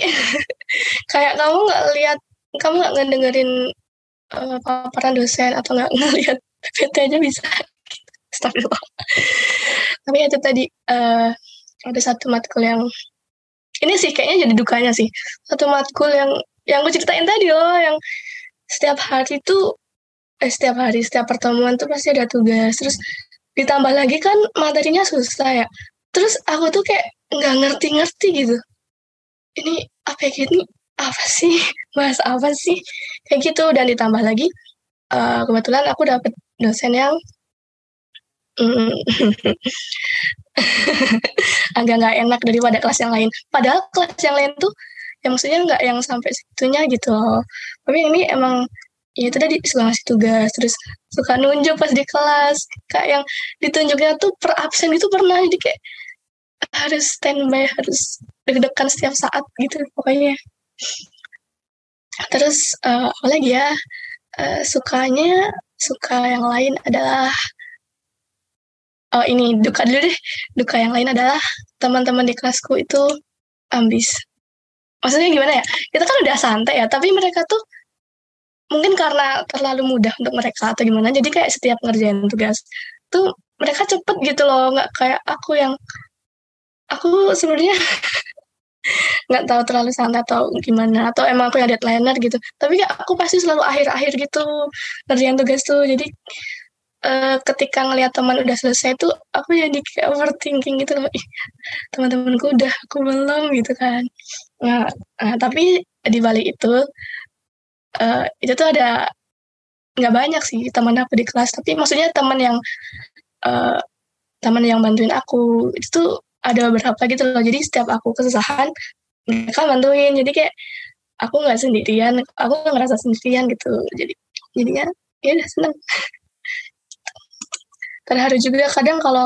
Kayak kamu nggak lihat kamu nggak ngedengerin uh, paparan dosen atau nggak ngeliat PPT aja bisa. Astagfirullah. tapi itu tadi uh, ada satu matkul yang ini sih kayaknya jadi dukanya sih. Satu matkul yang yang aku ceritain tadi loh yang setiap hari tuh eh, setiap hari setiap pertemuan tuh pasti ada tugas. Terus ditambah lagi kan materinya susah ya. Terus aku tuh kayak nggak ngerti-ngerti gitu. Ini apa ya gini? Apa sih? Bahas apa sih? Kayak gitu. Dan ditambah lagi uh, kebetulan aku dapet dosen yang mm, agak nggak enak daripada kelas yang lain. Padahal kelas yang lain tuh yang maksudnya nggak yang sampai situnya gitu loh. Tapi ini emang ya itu tadi suka ngasih tugas. Terus suka nunjuk pas di kelas. Kayak yang ditunjuknya tuh per absen itu pernah. Jadi kayak harus standby harus deg-degan setiap saat gitu pokoknya. Terus uh, apa lagi ya? Uh, sukanya suka yang lain adalah oh ini duka dulu deh. Duka yang lain adalah teman-teman di kelasku itu ambis. Maksudnya gimana ya? Kita kan udah santai ya tapi mereka tuh mungkin karena terlalu mudah untuk mereka atau gimana jadi kayak setiap ngerjain tugas tuh mereka cepet gitu loh nggak kayak aku yang aku sebenarnya nggak tahu terlalu santai atau gimana atau emang aku yang deadlineer gitu tapi aku pasti selalu akhir-akhir gitu ngerjain tugas tuh jadi uh, ketika ngelihat teman udah selesai tuh aku jadi kayak overthinking gitu loh teman-temanku udah aku belum gitu kan. Nah, nah tapi di balik itu uh, itu tuh ada nggak banyak sih teman aku di kelas. Tapi maksudnya teman yang uh, teman yang bantuin aku itu tuh ada beberapa gitu loh. Jadi setiap aku kesusahan mereka bantuin. Jadi kayak aku nggak sendirian aku nggak ngerasa sendirian gitu. Jadi jadinya ya udah seneng. Terharu juga. Kadang kalau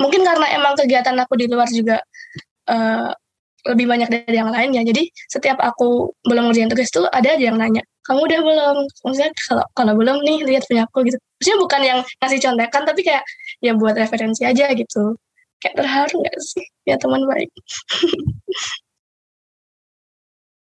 mungkin karena emang kegiatan aku di luar juga uh, lebih banyak dari yang lainnya. Jadi setiap aku belum ngerjain tugas tuh ada aja yang nanya, kamu udah belum? Maksudnya kalau kalau belum nih lihat punya aku gitu. Maksudnya bukan yang ngasih contekan tapi kayak ya buat referensi aja gitu. Kayak terharu gak sih ya teman baik.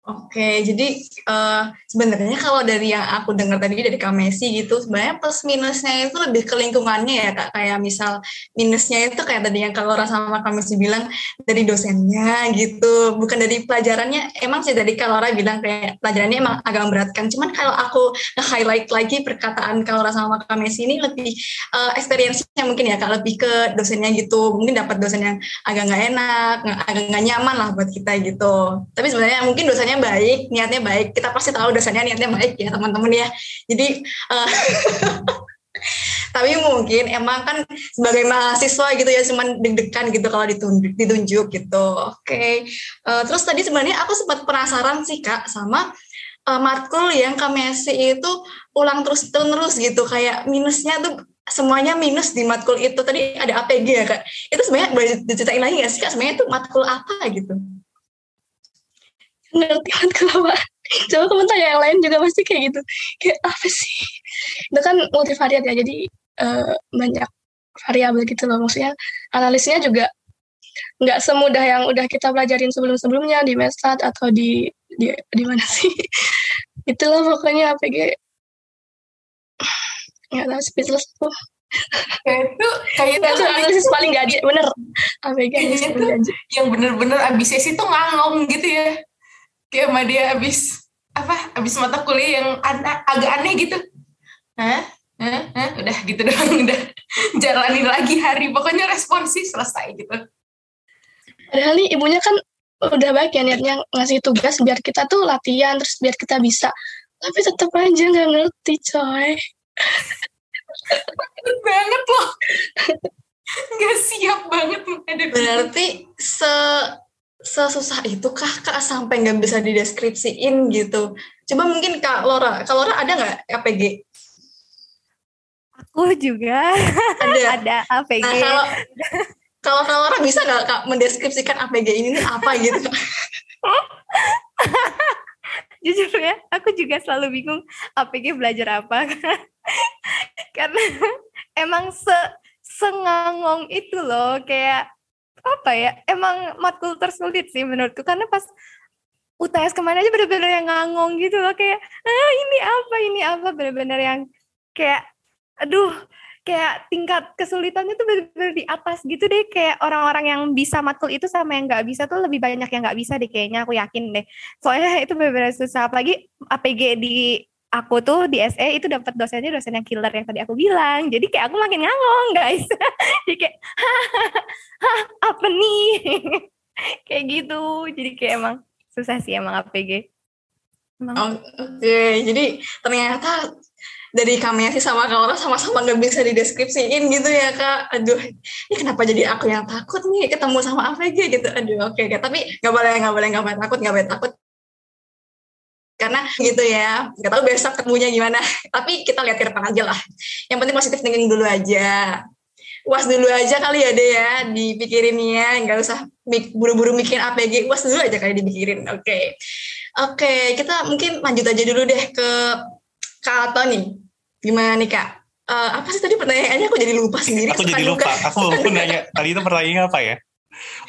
Oke, jadi uh, sebenarnya kalau dari yang aku dengar tadi dari Kak Messi gitu, sebenarnya plus minusnya itu lebih ke lingkungannya ya Kak. Kayak misal minusnya itu kayak tadi yang kalau sama Kak Messi bilang dari dosennya gitu, bukan dari pelajarannya. Emang sih tadi kalau bilang kayak pelajarannya emang agak memberatkan. Cuman kalau aku nge-highlight lagi perkataan kalau sama Kak Messi ini lebih uh, experience-nya mungkin ya Kak, lebih ke dosennya gitu. Mungkin dapat dosen yang agak nggak enak, agak nggak nyaman lah buat kita gitu. Tapi sebenarnya mungkin dosennya dosennya baik, niatnya baik. Kita pasti tahu dosennya niatnya baik ya teman-teman ya. Jadi uh, tapi mungkin emang kan sebagai mahasiswa gitu ya cuman deg-degan gitu kalau ditunjuk, ditunjuk gitu. Oke. Okay. Uh, eh, terus tadi sebenarnya aku sempat penasaran sih Kak sama uh, matkul yang Messi itu ulang terus terus gitu kayak minusnya tuh semuanya minus di matkul itu tadi ada APG ya kak itu sebenarnya boleh diceritain lagi nggak sih kak sebenarnya itu matkul apa gitu ngerti matkul apa coba kamu tanya yang lain juga pasti kayak gitu. Kayak apa sih? Itu kan multivariat ya jadi uh, banyak variabel gitu loh. Maksudnya analisnya juga nggak semudah yang udah kita pelajarin sebelum-sebelumnya di Mestat atau di di di mana sih. Itulah pokoknya APG nggak tahu speechless tuh kayak itu kayak itu analisis paling gaji bener. APG itu yang bener-bener abis sesi tuh ngangong gitu ya kayak sama dia abis apa abis mata kuliah yang ada, agak aneh gitu Hah? Hah? Hah? udah gitu doang udah jalanin lagi hari pokoknya responsif selesai gitu padahal nih ibunya kan udah baik ya niatnya ngasih tugas biar kita tuh latihan terus biar kita bisa tapi tetap aja nggak ngerti coy banget loh nggak siap banget berarti se sesusah itu kah? Kak sampai nggak bisa dideskripsiin gitu. Coba mungkin kak Laura kak Laura ada nggak APG aku juga. Ada. Ada APG nah, kalau kalau kak Laura bisa nggak kak mendeskripsikan APG ini apa gitu? Jujur ya aku juga selalu bingung APG belajar apa. Karena emang se sengangong itu loh kayak apa ya emang matkul tersulit sih menurutku. Karena pas UTS ke mana aja bener-bener yang ngangong gitu loh kayak ah ini apa ini apa? Bener-bener yang kayak aduh kayak tingkat kesulitannya tuh bener-bener di atas gitu deh. Kayak orang-orang yang bisa matkul itu sama yang nggak bisa tuh lebih banyak yang nggak bisa deh kayaknya aku yakin deh. Soalnya itu bener-bener susah apalagi APG di aku tuh di SE itu dapat dosennya dosen yang killer yang tadi aku bilang. Jadi kayak aku makin ngangong guys. Jadi kayak hah, apa nih? kayak gitu. Jadi kayak emang susah sih emang APG. Emang. Oke, jadi ternyata dari kami sih sama Kak sama-sama nggak bisa dideskripsiin gitu ya kak. Aduh, ini kenapa jadi aku yang takut nih ketemu sama APG gitu. Aduh, oke, tapi nggak boleh nggak boleh nggak boleh takut nggak boleh takut karena gitu ya nggak tahu besok ketemunya gimana. Tapi kita lihat ke depan aja lah. Yang penting positif thinking dulu aja. Uas dulu aja kali ya deh ya dipikirin ya nggak usah buru-buru mikirin APG uas dulu aja kali dipikirin oke. Okay. oke okay, kita mungkin lanjut aja dulu deh ke Kak Tony gimana nih Kak? Uh, apa sih tadi pertanyaannya? Aku jadi lupa sendiri. Aku jadi lupa. Aku pun nanya tadi itu pertanyaannya apa ya?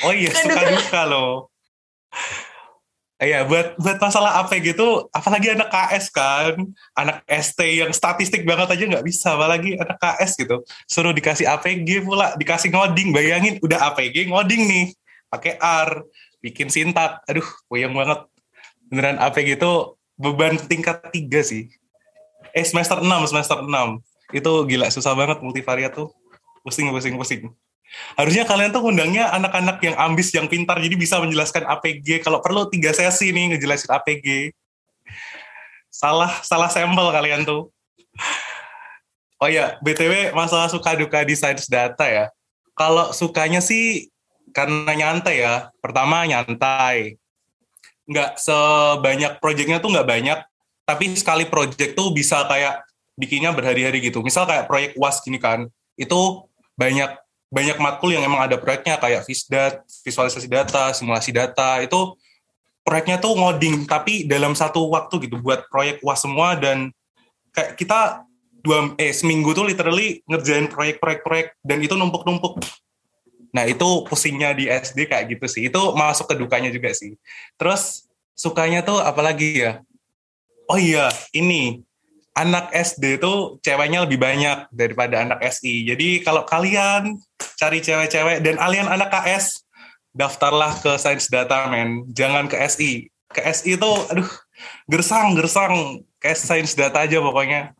Oh iya suka duka loh Iya, buat buat masalah apa gitu, apalagi anak KS kan, anak ST yang statistik banget aja nggak bisa, apalagi anak KS gitu, suruh dikasih APG pula, dikasih ngoding, bayangin udah APG ngoding nih, pakai R, bikin sintak, aduh, puyeng banget, beneran APG itu beban tingkat tiga sih, eh semester 6, semester 6, itu gila susah banget multivariat tuh, pusing, pusing, pusing. Harusnya kalian tuh undangnya anak-anak yang ambis, yang pintar, jadi bisa menjelaskan APG. Kalau perlu tiga sesi nih ngejelasin APG. Salah, salah sampel kalian tuh. Oh ya, BTW masalah suka duka di science data ya. Kalau sukanya sih karena nyantai ya. Pertama nyantai. Nggak sebanyak proyeknya tuh nggak banyak. Tapi sekali proyek tuh bisa kayak bikinnya berhari-hari gitu. Misal kayak proyek UAS gini kan. Itu banyak banyak matkul yang emang ada proyeknya kayak visdat, visualisasi data, simulasi data itu proyeknya tuh ngoding tapi dalam satu waktu gitu buat proyek UAS semua dan kayak kita dua eh seminggu tuh literally ngerjain proyek-proyek-proyek dan itu numpuk-numpuk. Nah itu pusingnya di SD kayak gitu sih. Itu masuk ke dukanya juga sih. Terus sukanya tuh apalagi ya? Oh iya ini anak SD tuh ceweknya lebih banyak daripada anak SI. Jadi kalau kalian cari cewek-cewek dan kalian anak KS, daftarlah ke Sains Data men, jangan ke SI. Ke SI itu aduh gersang gersang kayak Sains Data aja pokoknya.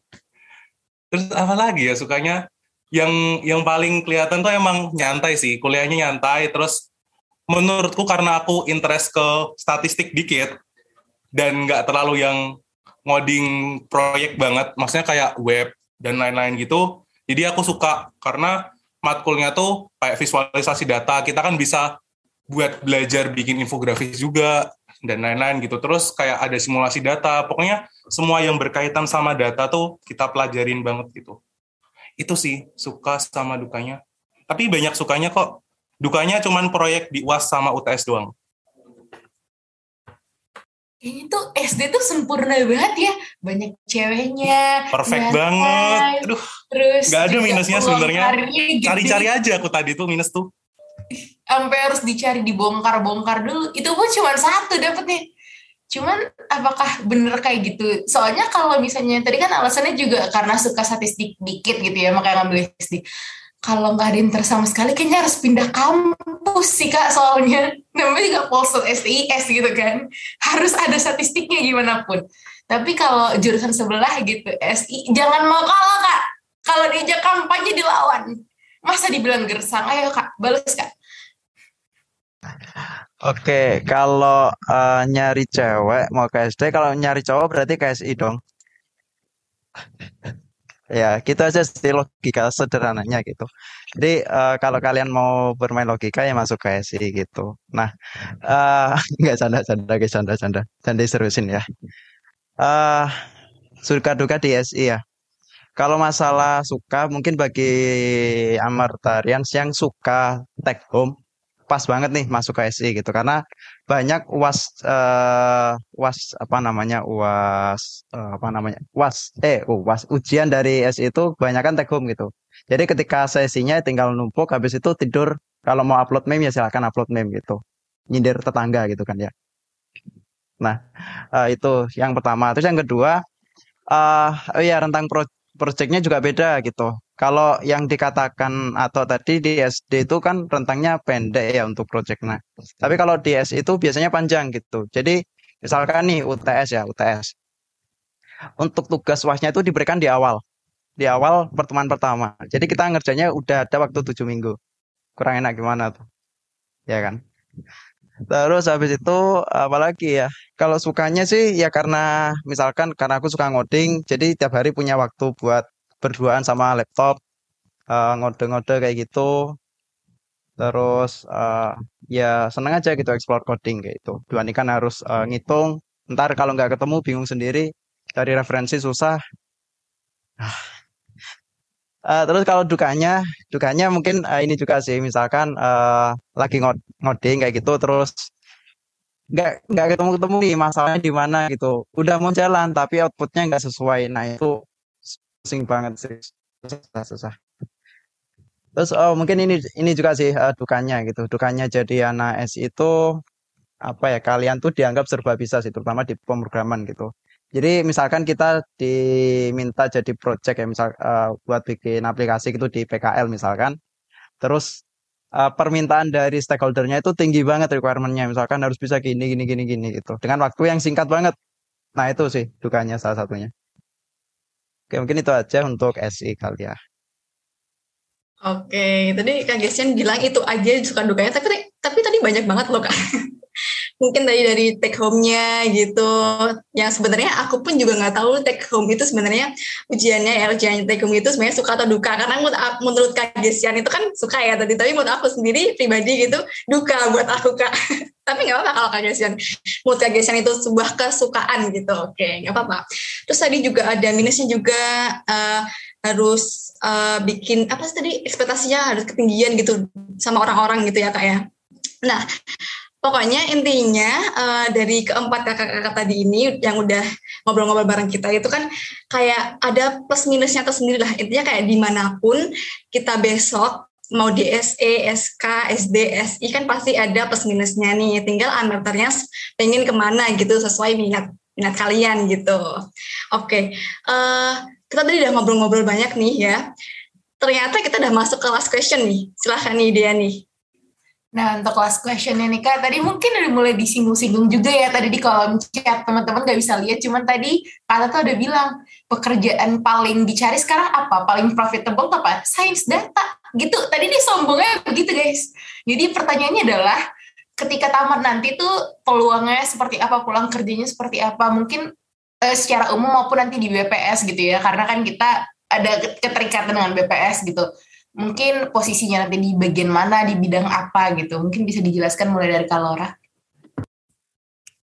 Terus apa lagi ya sukanya? Yang yang paling kelihatan tuh emang nyantai sih, kuliahnya nyantai. Terus menurutku karena aku interest ke statistik dikit dan nggak terlalu yang ngoding proyek banget, maksudnya kayak web dan lain-lain gitu. Jadi aku suka karena matkulnya tuh kayak visualisasi data, kita kan bisa buat belajar bikin infografis juga dan lain-lain gitu. Terus kayak ada simulasi data, pokoknya semua yang berkaitan sama data tuh kita pelajarin banget gitu. Itu sih suka sama dukanya. Tapi banyak sukanya kok. Dukanya cuman proyek di UAS sama UTS doang kayaknya tuh SD tuh sempurna banget ya. Banyak ceweknya perfect banget. Aduh terus nggak ada minusnya sebenarnya. cari-cari aja aku tadi tuh minus tuh. Sampai harus dicari dibongkar-bongkar dulu. Itu pun cuma satu dapetnya. Cuman apakah bener kayak gitu? Soalnya kalau misalnya tadi kan alasannya juga karena suka statistik dikit gitu ya makanya ngambil SD kalau nggak ada inter sama sekali kayaknya harus pindah kampus sih kak soalnya. Namanya juga Polsel SIS gitu kan. Harus ada statistiknya gimana pun. Tapi kalau jurusan sebelah gitu SI jangan mau kalah kak. Kalau diajak kampanye dilawan. Masa dibilang gersang? Ayo kak balas kak. Oke, kalau uh, nyari cewek mau ke SD, kalau nyari cowok berarti ke SI dong. Ya, gitu aja sih logika sederhananya gitu. Jadi uh, kalau kalian mau bermain logika ya masuk ke SI gitu. Nah, uh, nggak canda canda guys, canda canda, seriusin ya. Uh, suka duka di SI ya. Kalau masalah suka mungkin bagi Amartarians yang suka take home pas banget nih masuk ke SI gitu. Karena banyak uas uh, uas apa namanya uas uh, apa namanya uas eh uas ujian dari SI itu kebanyakan take home gitu. Jadi ketika sesinya tinggal numpuk habis itu tidur. Kalau mau upload meme ya silahkan upload meme gitu. Nyindir tetangga gitu kan ya. Nah uh, itu yang pertama. Terus yang kedua uh, oh ya rentang pro projectnya juga beda gitu kalau yang dikatakan atau tadi di SD itu kan rentangnya pendek ya untuk projectnya. Tapi kalau di S itu biasanya panjang gitu. Jadi misalkan nih UTS ya, UTS. Untuk tugas wasnya itu diberikan di awal. Di awal pertemuan pertama. Jadi kita ngerjainnya udah ada waktu tujuh minggu. Kurang enak gimana tuh? Ya kan? Terus habis itu apalagi ya? Kalau sukanya sih ya karena misalkan karena aku suka ngoding, jadi tiap hari punya waktu buat berduaan sama laptop uh, ngode-ngode kayak gitu. Terus uh, ya seneng aja gitu explore coding kayak itu dibandingkan harus uh, ngitung. Ntar kalau nggak ketemu bingung sendiri cari referensi susah. Uh, terus kalau dukanya dukanya mungkin uh, ini juga sih. Misalkan uh, lagi ngod ngoding kayak gitu terus nggak nggak ketemu ketemu nih masalahnya di mana gitu. Udah mau jalan tapi outputnya nggak sesuai. Nah itu pusing banget sih. Susah susah. Terus oh mungkin ini ini juga sih uh, dukanya gitu. Dukanya jadi anak S itu apa ya kalian tuh dianggap serba bisa sih terutama di pemrograman gitu. Jadi misalkan kita diminta jadi project ya misal uh, buat bikin aplikasi gitu di PKL misalkan. Terus uh, permintaan dari stakeholdernya itu tinggi banget requirementnya. Misalkan harus bisa gini gini gini gini gitu. Dengan waktu yang singkat banget. Nah itu sih dukanya salah satunya Oke, mungkin itu aja untuk SI kali ya. Oke, tadi Kak Gesian bilang itu aja suka dukanya, tapi tapi tadi banyak banget loh Kak. Mungkin tadi dari take home-nya gitu, yang sebenarnya aku pun juga nggak tahu take home itu sebenarnya ujiannya ya, ujian take home itu sebenarnya suka atau duka. Karena menurut, menurut Kak Gesian itu kan suka ya tadi, tapi menurut aku sendiri pribadi gitu duka buat aku Kak. tapi nggak apa-apa kalau Kak Gesian. Menurut Kak Gesian itu sebuah kesukaan gitu, oke nggak apa-apa. Terus tadi juga ada minusnya juga uh, harus uh, bikin apa sih tadi ekspektasinya harus ketinggian gitu sama orang-orang gitu ya kak ya. Nah pokoknya intinya uh, dari keempat kakak-kakak tadi ini yang udah ngobrol-ngobrol bareng kita itu kan kayak ada plus minusnya tersendiri lah intinya kayak di mana pun kita besok mau di SE, SK, SD, SI kan pasti ada plus minusnya nih. Tinggal amaternya pengen ke mana gitu sesuai minat minat kalian gitu. Oke, okay. uh, eh, kita tadi udah ngobrol-ngobrol banyak nih ya. Ternyata kita udah masuk ke last question nih. Silahkan nih dia nih. Nah untuk last questionnya nih Kak, tadi mungkin udah mulai disinggung-singgung juga ya tadi di kolom chat teman-teman gak bisa lihat, cuman tadi Kak tuh udah bilang pekerjaan paling dicari sekarang apa? Paling profitable apa? Science data gitu. Tadi dia sombongnya begitu guys. Jadi pertanyaannya adalah ketika tamat nanti tuh peluangnya seperti apa, pulang kerjanya seperti apa? Mungkin eh, secara umum maupun nanti di BPS gitu ya, karena kan kita ada keterikatan dengan BPS gitu mungkin posisinya nanti di bagian mana, di bidang apa gitu. Mungkin bisa dijelaskan mulai dari Kalora.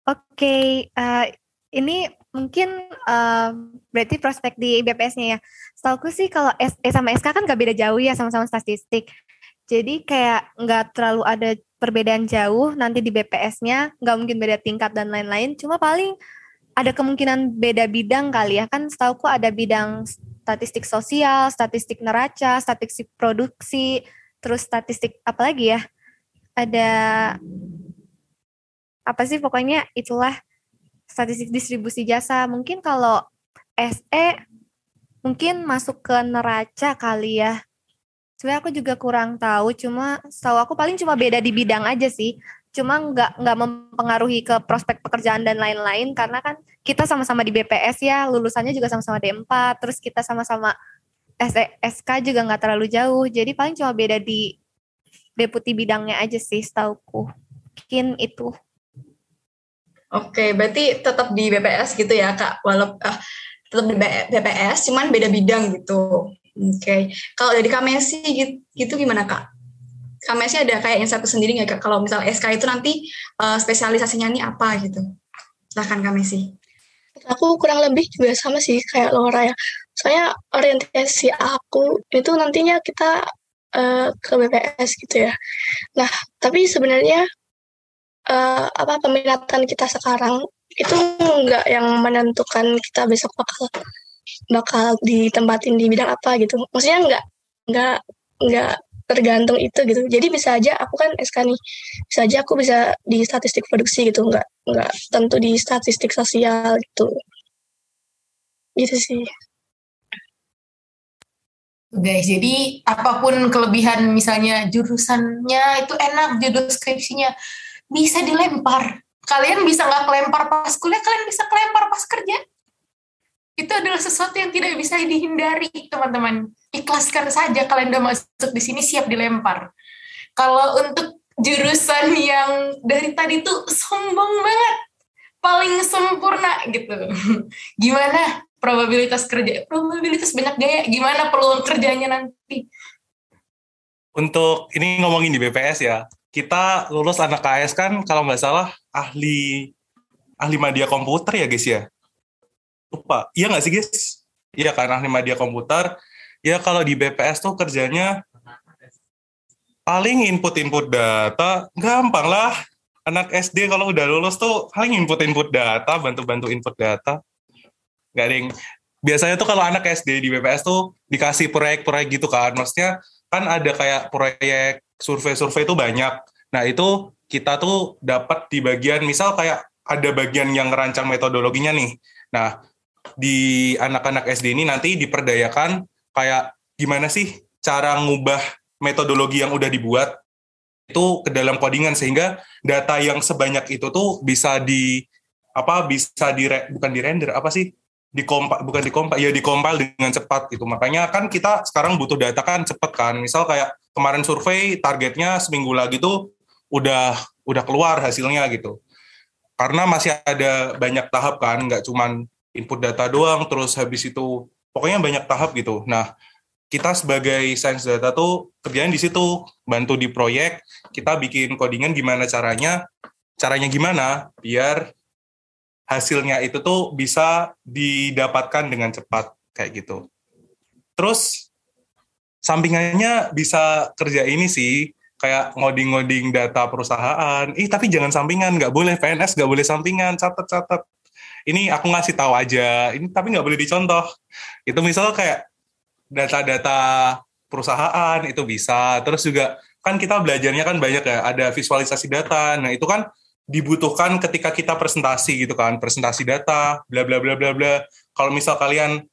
Oke, okay, uh, eh, ini mungkin uh, berarti prospek di BPS-nya ya. Setahu sih kalau SE sama SK kan gak beda jauh ya sama-sama statistik. Jadi kayak nggak terlalu ada perbedaan jauh nanti di BPS-nya, nggak mungkin beda tingkat dan lain-lain. Cuma paling ada kemungkinan beda bidang kali ya. Kan setahuku ada bidang statistik sosial, statistik neraca, statistik produksi, terus statistik apa lagi ya? Ada apa sih pokoknya itulah statistik distribusi jasa. Mungkin kalau SE mungkin masuk ke neraca kali ya. Sebenarnya aku juga kurang tahu, cuma tahu aku paling cuma beda di bidang aja sih cuma nggak nggak mempengaruhi ke prospek pekerjaan dan lain-lain karena kan kita sama-sama di BPS ya lulusannya juga sama-sama D4 terus kita sama-sama SK juga nggak terlalu jauh. Jadi paling cuma beda di deputi bidangnya aja sih setauku. Mungkin itu. Oke, berarti tetap di BPS gitu ya kak, walaupun uh, tetap di BPS, cuman beda bidang gitu. Oke, kalau dari Kamesi gitu, gitu gimana kak? KMS ada kayak satu sendiri nggak kalau misal SK itu nanti uh, spesialisasinya ini apa gitu. Silahkan sih aku kurang lebih juga sama sih kayak Laura ya. Soalnya orientasi aku itu nantinya kita uh, ke BPS gitu ya. Nah tapi sebenarnya uh, apa peminatan kita sekarang itu nggak yang menentukan kita besok bakal bakal ditempatin di bidang apa gitu. Maksudnya nggak nggak nggak tergantung itu gitu. Jadi bisa aja aku kan SK nih bisa aja aku bisa di statistik produksi gitu nggak nggak tentu di statistik sosial gitu. Gitu sih. Guys jadi apa pun kelebihan misalnya jurusannya itu enak judul skripsinya. Bisa dilempar. Kalian bisa nggak kelempar pas kuliah kalian bisa kelempar pas kerja itu adalah sesuatu yang tidak bisa dihindari teman-teman. Ikhlaskan saja kalian udah masuk di sini siap dilempar. Kalau untuk jurusan yang dari tadi tuh sombong banget paling sempurna gitu. Gimana probabilitas kerja? Probabilitas banyak gaya gimana peluang kerjanya nanti? Untuk ini ngomongin di BPS ya. Kita lulus anak KS kan kalau nggak salah ahli ahli media komputer ya guys ya lupa. Iya nggak sih guys iya ahli media komputer. Ya kalau di BPS tuh kerjanya paling input-input data. Gampang lah. Anak SD kalau udah lulus tuh paling input-input data bantu-bantu input data. Nggak ada yang biasanya tuh kalau anak SD di BPS tuh dikasih proyek-proyek gitu kan. Maksudnya kan ada kayak proyek survei-survei itu banyak. Nah itu kita tuh dapat di bagian misal kayak ada bagian yang ngerancang metodologinya nih. Nah di anak-anak SD ini nanti diperdayakan kayak gimana sih cara ngubah metodologi yang udah dibuat itu ke dalam codingan sehingga data yang sebanyak itu tuh bisa di apa bisa di bukan di render apa sih? Dikompak bukan dikompak ya dikompil dengan cepat gitu. Makanya kan kita sekarang butuh data kan cepat kan. Misal kayak kemarin survei targetnya seminggu lagi tuh udah udah keluar hasilnya gitu. Karena masih ada banyak tahap kan nggak cuman input data doang terus habis itu pokoknya banyak tahap gitu nah kita sebagai science data tuh kerjaan di situ bantu di proyek kita bikin codingan gimana caranya caranya gimana biar hasilnya itu tuh bisa didapatkan dengan cepat kayak gitu terus sampingannya bisa kerja ini sih kayak ngoding-ngoding data perusahaan. Ih, tapi jangan sampingan, nggak boleh PNS, nggak boleh sampingan, catat-catat. Ini aku ngasih tahu aja, ini tapi nggak boleh dicontoh. Itu misal kayak data-data perusahaan itu bisa. Terus juga kan kita belajarnya kan banyak ya, ada visualisasi data. Nah itu kan dibutuhkan ketika kita presentasi gitu kan, presentasi data, bla bla bla bla bla. Kalau misal kalian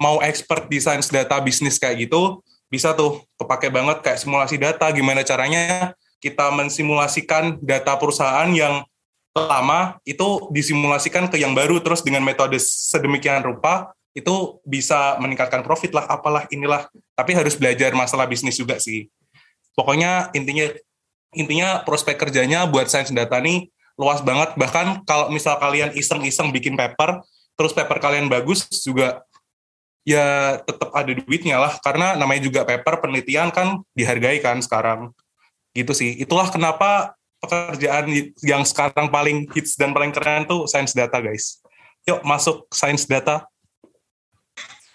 mau expert di sains data bisnis kayak gitu, bisa tuh kepake banget kayak simulasi data gimana caranya kita mensimulasikan data perusahaan yang lama itu disimulasikan ke yang baru terus dengan metode sedemikian rupa itu bisa meningkatkan profit lah apalah inilah. Tapi harus belajar masalah bisnis juga sih. Pokoknya intinya intinya prospek kerjanya buat sains data nih luas banget. Bahkan kalau misal kalian iseng-iseng bikin paper terus paper kalian bagus juga ya tetap ada duitnya lah. Karena namanya juga paper penelitian kan dihargai kan sekarang. Gitu sih. Itulah kenapa pekerjaan yang sekarang paling hits dan paling keren tuh science data guys. Yuk masuk science data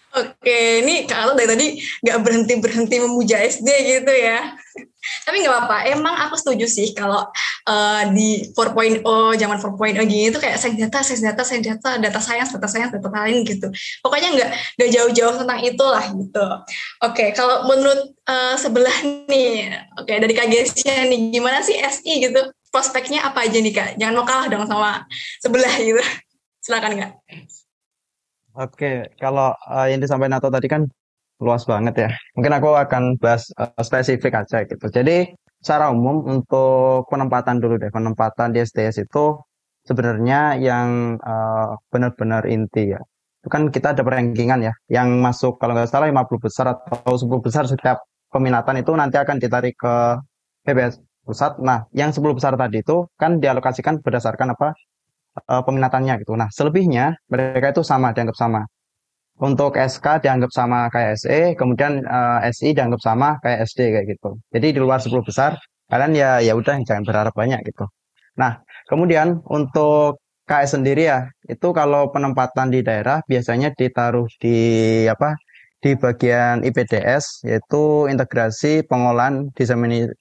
Oke, ini kalau dari tadi nggak berhenti berhenti memuja SD gitu ya. Tapi nggak apa-apa. Emang aku setuju sih kalau uh, di 4.0 zaman 4.0 gini itu kayak saya data, saya data, saya data, data science, data science, data lain gitu. Pokoknya nggak nggak jauh-jauh tentang itulah gitu. Oke, kalau menurut uh, sebelah nih, oke dari KGS-nya nih, gimana sih SI gitu? Prospeknya apa aja nih kak? Jangan mau kalah dong sama sebelah gitu. Silakan kak. Oke, kalau uh, yang disampaikan Nato tadi kan luas banget ya. Mungkin aku akan bahas uh, spesifik aja gitu. Jadi secara umum untuk penempatan dulu deh, penempatan di SDS itu sebenarnya yang uh, benar-benar inti ya. Itu kan kita ada rankingan ya, yang masuk kalau nggak salah 50 besar atau 10 besar setiap peminatan itu nanti akan ditarik ke PBS pusat. Nah, yang 10 besar tadi itu kan dialokasikan berdasarkan apa? Uh, peminatannya gitu. Nah, selebihnya mereka itu sama, dianggap sama. Untuk SK dianggap sama kayak SE, kemudian uh, SI dianggap sama kayak SD kayak gitu. Jadi di luar 10 besar, kalian ya ya udah jangan berharap banyak gitu. Nah, kemudian untuk KS sendiri ya, itu kalau penempatan di daerah biasanya ditaruh di apa? di bagian IPDS yaitu integrasi pengolahan disemini,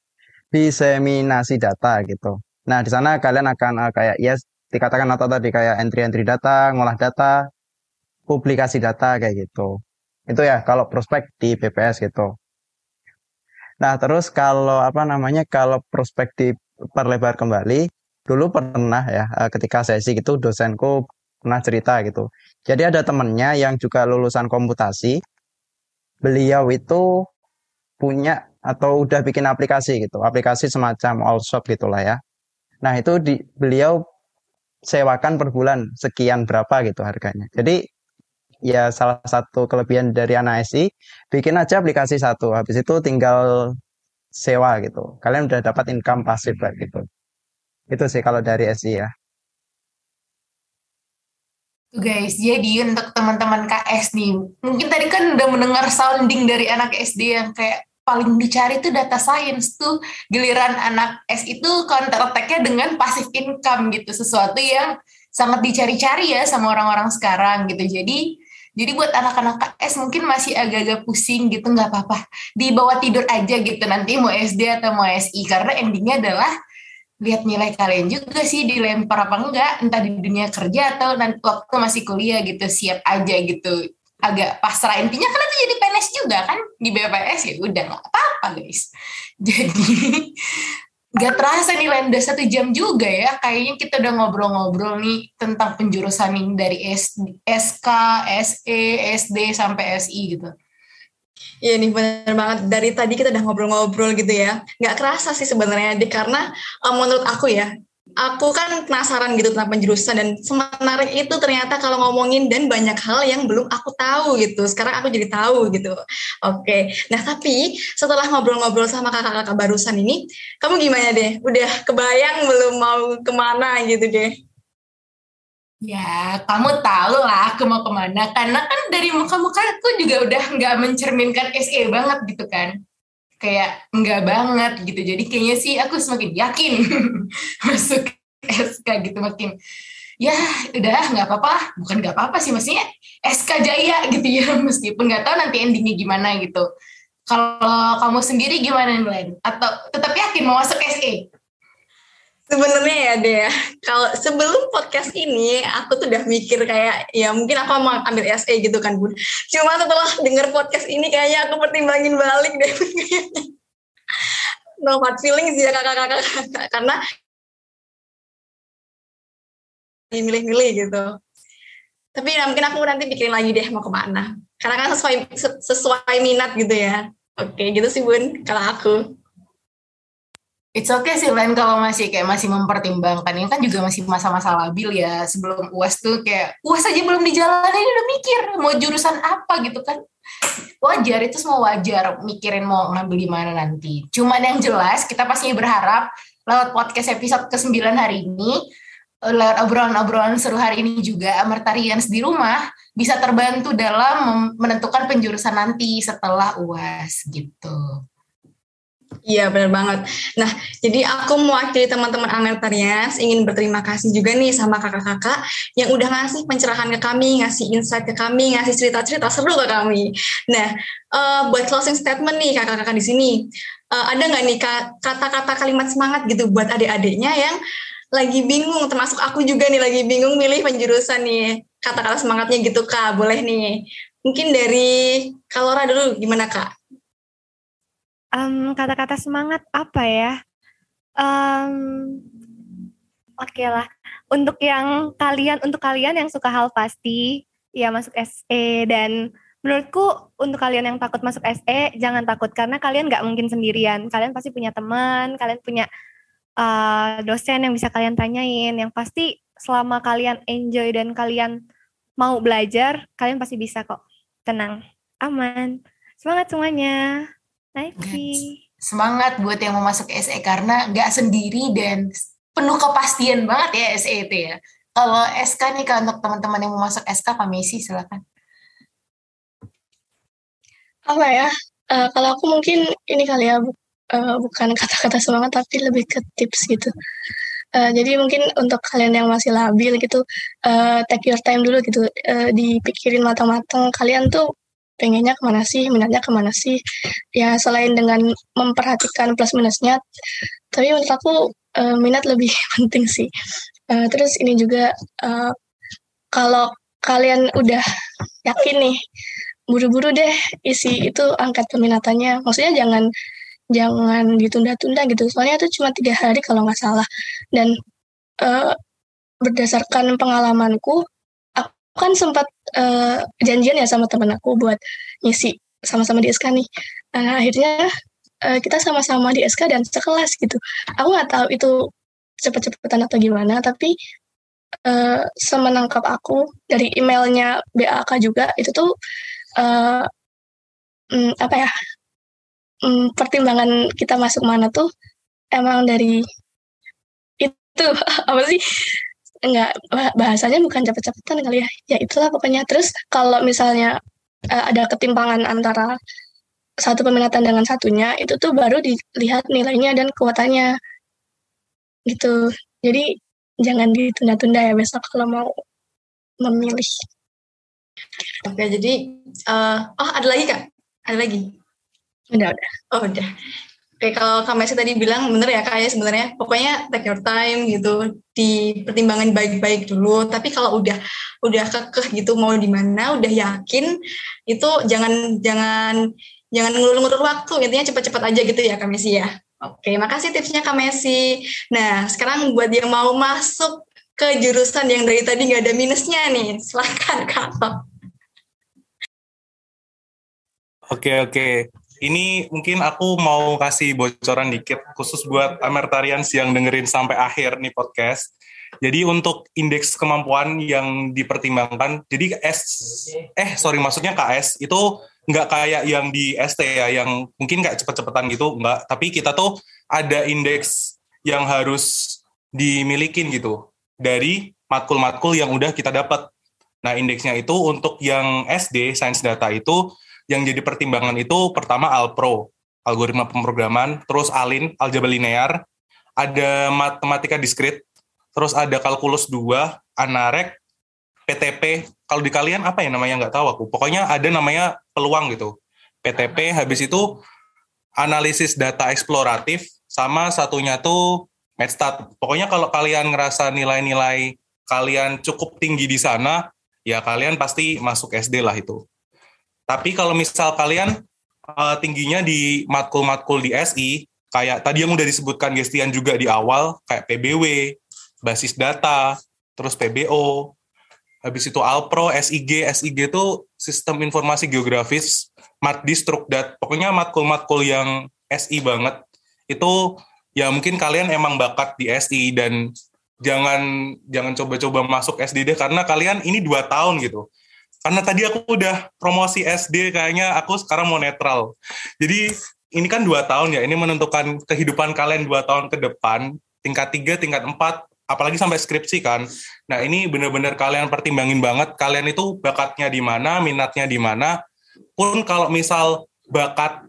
diseminasi data gitu. Nah, di sana kalian akan uh, kayak ya dikatakan atau tadi kayak entry-entry data, ngolah data, publikasi data kayak gitu. Itu ya kalau prospek di BPS gitu. Nah, terus kalau apa namanya kalau prospek di perlebar kembali, dulu pernah ya eh, ketika sesi gitu dosenku pernah cerita gitu. Jadi ada temennya yang juga lulusan komputasi. Beliau itu punya atau udah bikin aplikasi gitu, aplikasi semacam all shop gitulah ya. Nah, itu di beliau sewakan per bulan sekian berapa gitu harganya. Jadi ya salah satu kelebihan dari anak SI bikin aja aplikasi satu habis itu tinggal sewa gitu. Kalian udah dapat income pasif lah gitu. Itu sih kalau dari SI ya. Guys, jadi untuk teman-teman KS nih, mungkin tadi kan udah mendengar sounding dari anak SD yang kayak paling dicari tuh data science tuh. Giliran anak S itu counter attack-nya dengan passive income gitu. Sesuatu yang sangat dicari-cari ya sama orang-orang sekarang gitu. Jadi jadi buat anak-anak S mungkin masih agak-agak pusing gitu. Nggak apa-apa. Dibawa tidur aja gitu. Nanti mau SD atau mau SI karena endingnya adalah lihat nilai kalian juga sih dilempar apa enggak. Entah di dunia kerja atau nanti waktu masih kuliah gitu. Siap aja gitu agak pasrah. Intinya kan itu jadi PNS juga kan? Di BPS ya udah nggak apa-apa guys. Jadi nggak terasa nih Lenda satu jam juga ya. Kayaknya kita udah ngobrol-ngobrol nih tentang penjurusan ini dari S, SK, SE, SD sampai SI gitu. Iya nih benar banget. Dari tadi kita udah ngobrol-ngobrol gitu ya. Nggak kerasa sih sebenarnya deh karena um, menurut aku ya aku kan penasaran gitu tentang penjurusan dan semenarik itu ternyata kalau ngomongin dan banyak hal yang belum aku tahu gitu. Sekarang aku jadi tahu gitu. Oke. Nah, tapi setelah ngobrol-ngobrol sama kakak-kakak barusan ini, kamu gimana deh? Udah kebayang belum mau ke mana gitu deh? Ya, kamu tahu lah aku mau ke mana. Karena kan dari muka-muka aku juga udah nggak mencerminkan SE banget gitu kan kayak enggak banget gitu jadi kayaknya sih aku semakin yakin masuk SK gitu makin ya udah nggak apa-apa bukan nggak apa-apa sih maksudnya SK Jaya gitu ya meskipun nggak tahu nanti endingnya gimana gitu Kalau kamu sendiri gimana Glenn? Atau tetap yakin mau masuk SE? Sebenarnya ya deh, kalau sebelum podcast ini aku tuh udah mikir kayak ya mungkin aku mau ambil SE gitu kan bun. Cuma setelah denger podcast ini kayaknya aku pertimbangin balik deh no hard feelings ya kakak-kakak karena milih-milih gitu. Tapi ya, mungkin aku nanti pikirin lagi deh mau ke mana. Karena kan sesuai sesuai minat gitu ya. Oke, gitu sih Bun, kalau aku. It's okay sih Len kalau masih kayak masih mempertimbangkan. Ini kan juga masih masa-masa labil ya. Sebelum uas tuh kayak uas aja belum dijalani udah mikir mau jurusan apa gitu kan. Wajar itu semua wajar mikirin mau ngambil di mana nanti. Cuman yang jelas kita pasti berharap lewat podcast episode ke-9 hari ini lewat obrolan-obrolan seru hari ini juga Amartarians di rumah bisa terbantu dalam menentukan penjurusan nanti setelah uas gitu. Iya benar banget. Nah jadi aku mewakili teman-teman Amertarians ingin berterima kasih juga nih sama kakak-kakak yang udah ngasih pencerahan ke kami, ngasih insight ke kami, ngasih cerita-cerita seru ke kami. Nah uh, buat closing statement nih kakak-kakak di sini, uh, ada nggak nih kata-kata kalimat semangat gitu buat adik-adiknya yang lagi bingung, termasuk aku juga nih lagi bingung milih penjurusan nih. Kata-kata semangatnya gitu kak, boleh nih. Mungkin dari Kalora dulu, gimana kak? Um, kata-kata semangat apa ya? Um, Oke okay lah. Untuk yang kalian, untuk kalian yang suka hal pasti, ya masuk SE dan menurutku untuk kalian yang takut masuk SE jangan takut karena kalian nggak mungkin sendirian. Kalian pasti punya teman, kalian punya uh, dosen yang bisa kalian tanyain. Yang pasti selama kalian enjoy dan kalian mau belajar, kalian pasti bisa kok. Tenang, aman. Semangat semuanya. Nike. Semangat buat yang mau masuk SE karena nggak sendiri dan penuh kepastian banget ya SE itu ya. Kalau SK nih kalau untuk teman-teman yang mau masuk SK, Pak Messi silakan. Apa ya? Uh, kalau aku mungkin ini kali ya uh, bukan kata-kata semangat tapi lebih ke tips gitu. Uh, jadi mungkin untuk kalian yang masih labil gitu, uh, take your time dulu gitu, uh, dipikirin matang-matang. Kalian tuh pengennya ke mana sih, minatnya ke mana sih. Ya selain dengan memperhatikan plus minusnya, tapi menurut aku uh, minat lebih penting sih. Uh, terus ini juga uh, kalau kalian udah yakin nih, buru-buru deh isi itu angkat peminatannya. Maksudnya jangan jangan ditunda-tunda gitu. Soalnya itu cuma tiga hari kalau nggak salah. Dan uh, berdasarkan pengalamanku, kan sempat uh, janjian ya sama temen aku buat ngisi sama-sama di SK nih. Nah, akhirnya uh, kita sama-sama di SK dan sekelas gitu. Aku nggak tahu itu cepet-cepetan atau gimana, tapi uh, semenangkap aku dari emailnya BAK juga itu tuh uh, um, apa ya um, pertimbangan kita masuk mana tuh emang dari itu apa sih enggak bahasanya bukan cepet-cepetan kali ya. Ya itulah pokoknya. Terus kalau misalnya uh, ada ketimpangan antara satu peminatan dengan satunya itu tuh baru dilihat nilainya dan kuotanya. Gitu. Jadi jangan ditunda-tunda ya besok kalau mau memilih. Oke jadi uh, oh ada lagi kak? Ada lagi? Udah udah. Oh udah Oke, kalau Kak Messi tadi bilang bener ya kayak sebenarnya pokoknya take your time gitu, dipertimbangkan baik-baik dulu. Tapi kalau udah udah kekeh gitu mau di mana, udah yakin itu jangan jangan jangan ngulur-ngulur waktu, intinya cepat-cepat aja gitu ya Kak Messi ya. Oke, makasih tipsnya Kak Messi. Nah, sekarang buat yang mau masuk ke jurusan yang dari tadi nggak ada minusnya nih, silahkan Kak. Oke, oke ini mungkin aku mau kasih bocoran dikit khusus buat Amertarians yang dengerin sampai akhir nih podcast. Jadi untuk indeks kemampuan yang dipertimbangkan, jadi S, eh sorry maksudnya KS itu nggak kayak yang di ST ya, yang mungkin kayak cepet-cepetan gitu, nggak. Tapi kita tuh ada indeks yang harus dimilikin gitu dari matkul-matkul yang udah kita dapat. Nah indeksnya itu untuk yang SD, Sains Data itu yang jadi pertimbangan itu pertama Alpro, algoritma pemrograman, terus ALIN, aljabar linear, ada matematika diskrit, terus ada kalkulus 2, anarek, PTP. Kalau di kalian apa ya namanya nggak tahu aku. Pokoknya ada namanya peluang gitu. PTP, habis itu analisis data eksploratif, sama satunya tuh Medstat. Pokoknya kalau kalian ngerasa nilai-nilai kalian cukup tinggi di sana, ya kalian pasti masuk SD lah itu. Tapi kalau misal kalian uh, tingginya di matkul-matkul di SI, kayak tadi yang udah disebutkan Gestian juga di awal, kayak PBW, basis data, terus PBO, habis itu Alpro, SIG, SIG itu sistem informasi geografis, Matdis, Strukdat, pokoknya matkul-matkul yang SI banget, itu ya mungkin kalian emang bakat di SI dan jangan jangan coba-coba masuk SD deh karena kalian ini dua tahun gitu. Karena tadi aku udah promosi SD kayaknya aku sekarang mau netral. Jadi ini kan dua tahun ya, ini menentukan kehidupan kalian dua tahun ke depan, tingkat tiga, tingkat empat, apalagi sampai skripsi kan. Nah ini benar-benar kalian pertimbangin banget, kalian itu bakatnya di mana, minatnya di mana. Pun kalau misal bakat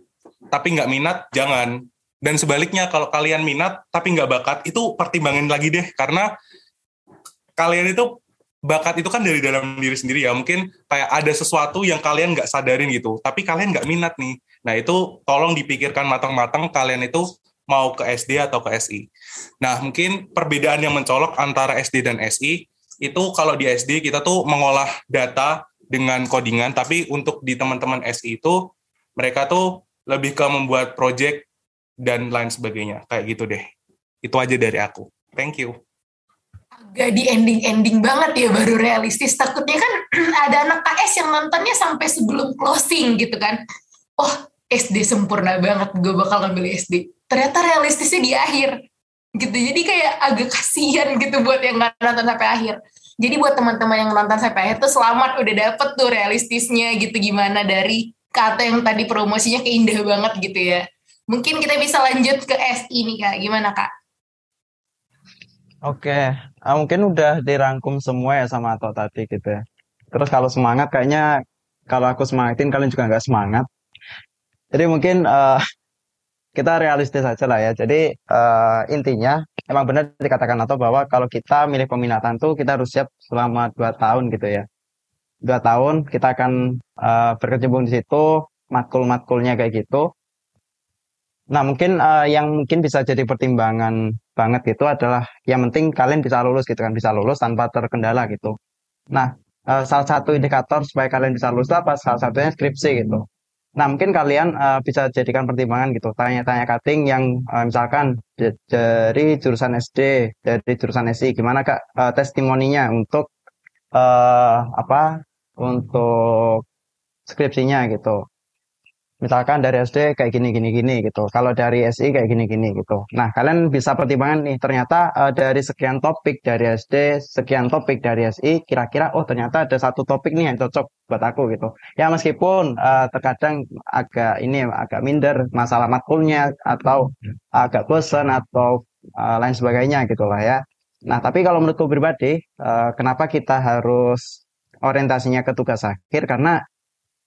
tapi nggak minat, jangan dan sebaliknya kalau kalian minat tapi nggak bakat itu pertimbangin lagi deh karena kalian itu bakat itu kan dari dalam diri sendiri ya. Mungkin kayak ada sesuatu yang kalian nggak sadarin gitu tapi kalian nggak minat nih. Nah itu tolong dipikirkan matang-matang kalian itu mau ke SD atau ke SI nah mungkin perbedaan yang mencolok antara SD dan SI itu kalau di SD kita tuh mengolah data dengan codingan tapi untuk di teman-teman SI itu mereka tuh lebih ke membuat project dan lain sebagainya. Kayak gitu deh. Itu aja dari aku. Thank you agak di ending-ending banget ya baru realistis. Takutnya kan ada anak KS yang nontonnya sampai sebelum closing gitu kan. Oh SD sempurna banget gue bakal ngambil SD ternyata realistisnya di akhir gitu. Jadi kayak agak kasihan gitu buat yang nggak nonton sampai akhir. Jadi buat teman-teman yang nonton sampai akhir tuh selamat udah dapet tuh realistisnya gitu gimana dari kata yang tadi promosinya keindah banget gitu ya. Mungkin kita bisa lanjut ke SI nih Kak. Gimana Kak? Oke, uh, mungkin udah dirangkum semua ya sama Ato tadi gitu ya. Terus kalau semangat kayaknya kalau aku semangatin kalian juga nggak semangat. Jadi mungkin uh, kita realistis aja lah ya. Jadi uh, intinya emang benar dikatakan Ato bahwa kalau kita milih peminatan tuh kita harus siap selama dua tahun gitu ya. Dua tahun kita akan uh, berkecimpung di situ, matkul-matkulnya kayak gitu. Nah, mungkin uh, yang mungkin bisa jadi pertimbangan banget gitu adalah yang penting kalian bisa lulus gitu kan, bisa lulus tanpa terkendala gitu. Nah, uh, salah satu indikator supaya kalian bisa lulus apa? Salah satunya skripsi gitu. Nah, mungkin kalian uh, bisa jadikan pertimbangan gitu, tanya-tanya cutting yang uh, misalkan dari jurusan SD, dari jurusan SI, gimana Kak uh, testimoninya untuk uh, apa? Untuk skripsinya gitu misalkan dari SD kayak gini gini gini gitu. Kalau dari SI kayak gini gini gitu. Nah kalian bisa pertimbangan nih ternyata uh, dari sekian topik dari SD sekian topik dari SI kira-kira oh ternyata ada satu topik nih yang cocok buat aku gitu. Ya meskipun uh, terkadang agak ini agak minder masalah matkulnya atau agak bosan atau uh, lain sebagainya gitulah ya. Nah tapi kalau menurutku pribadi uh, kenapa kita harus orientasinya ke tugas akhir? Karena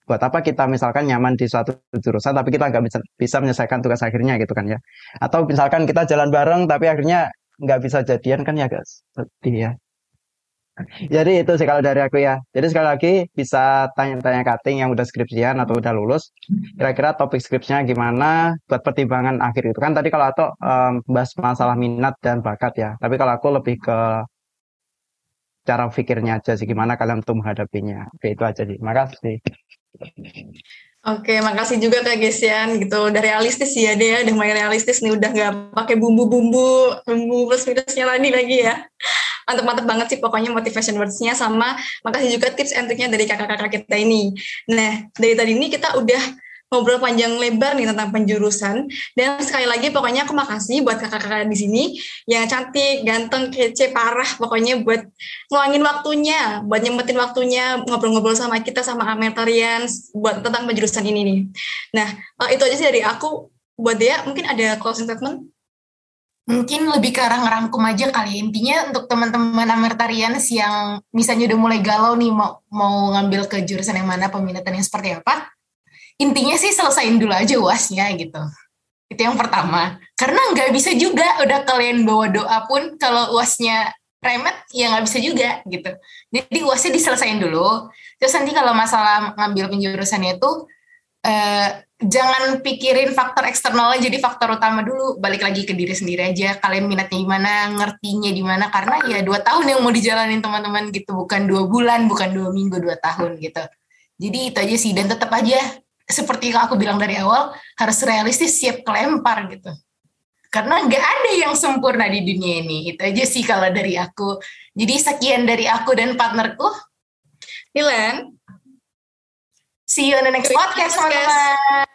buat apa kita misalkan nyaman di suatu jurusan tapi kita nggak bisa bisa menyelesaikan tugas akhirnya gitu kan ya. Atau misalkan kita jalan bareng tapi akhirnya nggak bisa jadian kan ya guys sedih ya. Jadi itu sih kalau dari aku ya. Jadi sekali lagi bisa tanya-tanya cutting yang udah skripsian atau udah lulus kira-kira topik skripsinya gimana buat pertimbangan akhir itu kan tadi kalau atau um, bahas masalah minat dan bakat ya. Tapi kalau aku lebih ke cara pikirnya aja sih gimana kalian untuk menghadapinya. Oke itu aja sih. Makasih Oke, makasih juga Kak Gesian gitu. Udah realistis ya dia, udah mulai realistis nih, udah nggak pakai bumbu-bumbu, bumbu plus minusnya tadi lagi ya. Mantep-mantep banget sih pokoknya motivation words-nya sama makasih juga tips and triknya dari kakak-kakak kita ini. Nah, dari tadi ini kita udah ngobrol panjang lebar nih tentang penjurusan. Dan sekali lagi pokoknya aku makasih buat kakak-kakak di sini yang cantik, ganteng, kece, parah. Pokoknya buat ngeluangin waktunya, buat nyempetin waktunya ngobrol-ngobrol sama kita sama Ametarian buat tentang penjurusan ini nih. Nah, eh, itu aja sih dari aku. Buat dia mungkin ada closing statement? Mungkin lebih ke arah ngerangkum aja kali intinya untuk teman-teman Amertarians yang misalnya udah mulai galau nih mau mau ngambil ke jurusan yang mana peminatan yang seperti apa intinya sih selesain dulu aja uasnya gitu. Itu yang pertama. Karena nggak bisa juga udah kalian bawa doa pun kalau uasnya remet ya nggak bisa juga gitu. Jadi uasnya diselesain dulu. Terus nanti kalau masalah ngambil penjurusannya itu uh, jangan pikirin faktor eksternalnya jadi faktor utama dulu. Balik lagi ke diri sendiri aja. Kalian minatnya gimana ngertinya di mana karena ya dua tahun yang mau dijalanin teman-teman gitu. Bukan dua bulan bukan dua minggu dua tahun gitu. Jadi itu aja sih. Dan tetap aja seperti yang aku bilang dari awal harus realistis siap kelempar gitu. Karena nggak ada yang sempurna di dunia ini. Itu aja sih kalau dari aku. Jadi sekian dari aku dan partnerku. Nilen see you on the next podcast teman-teman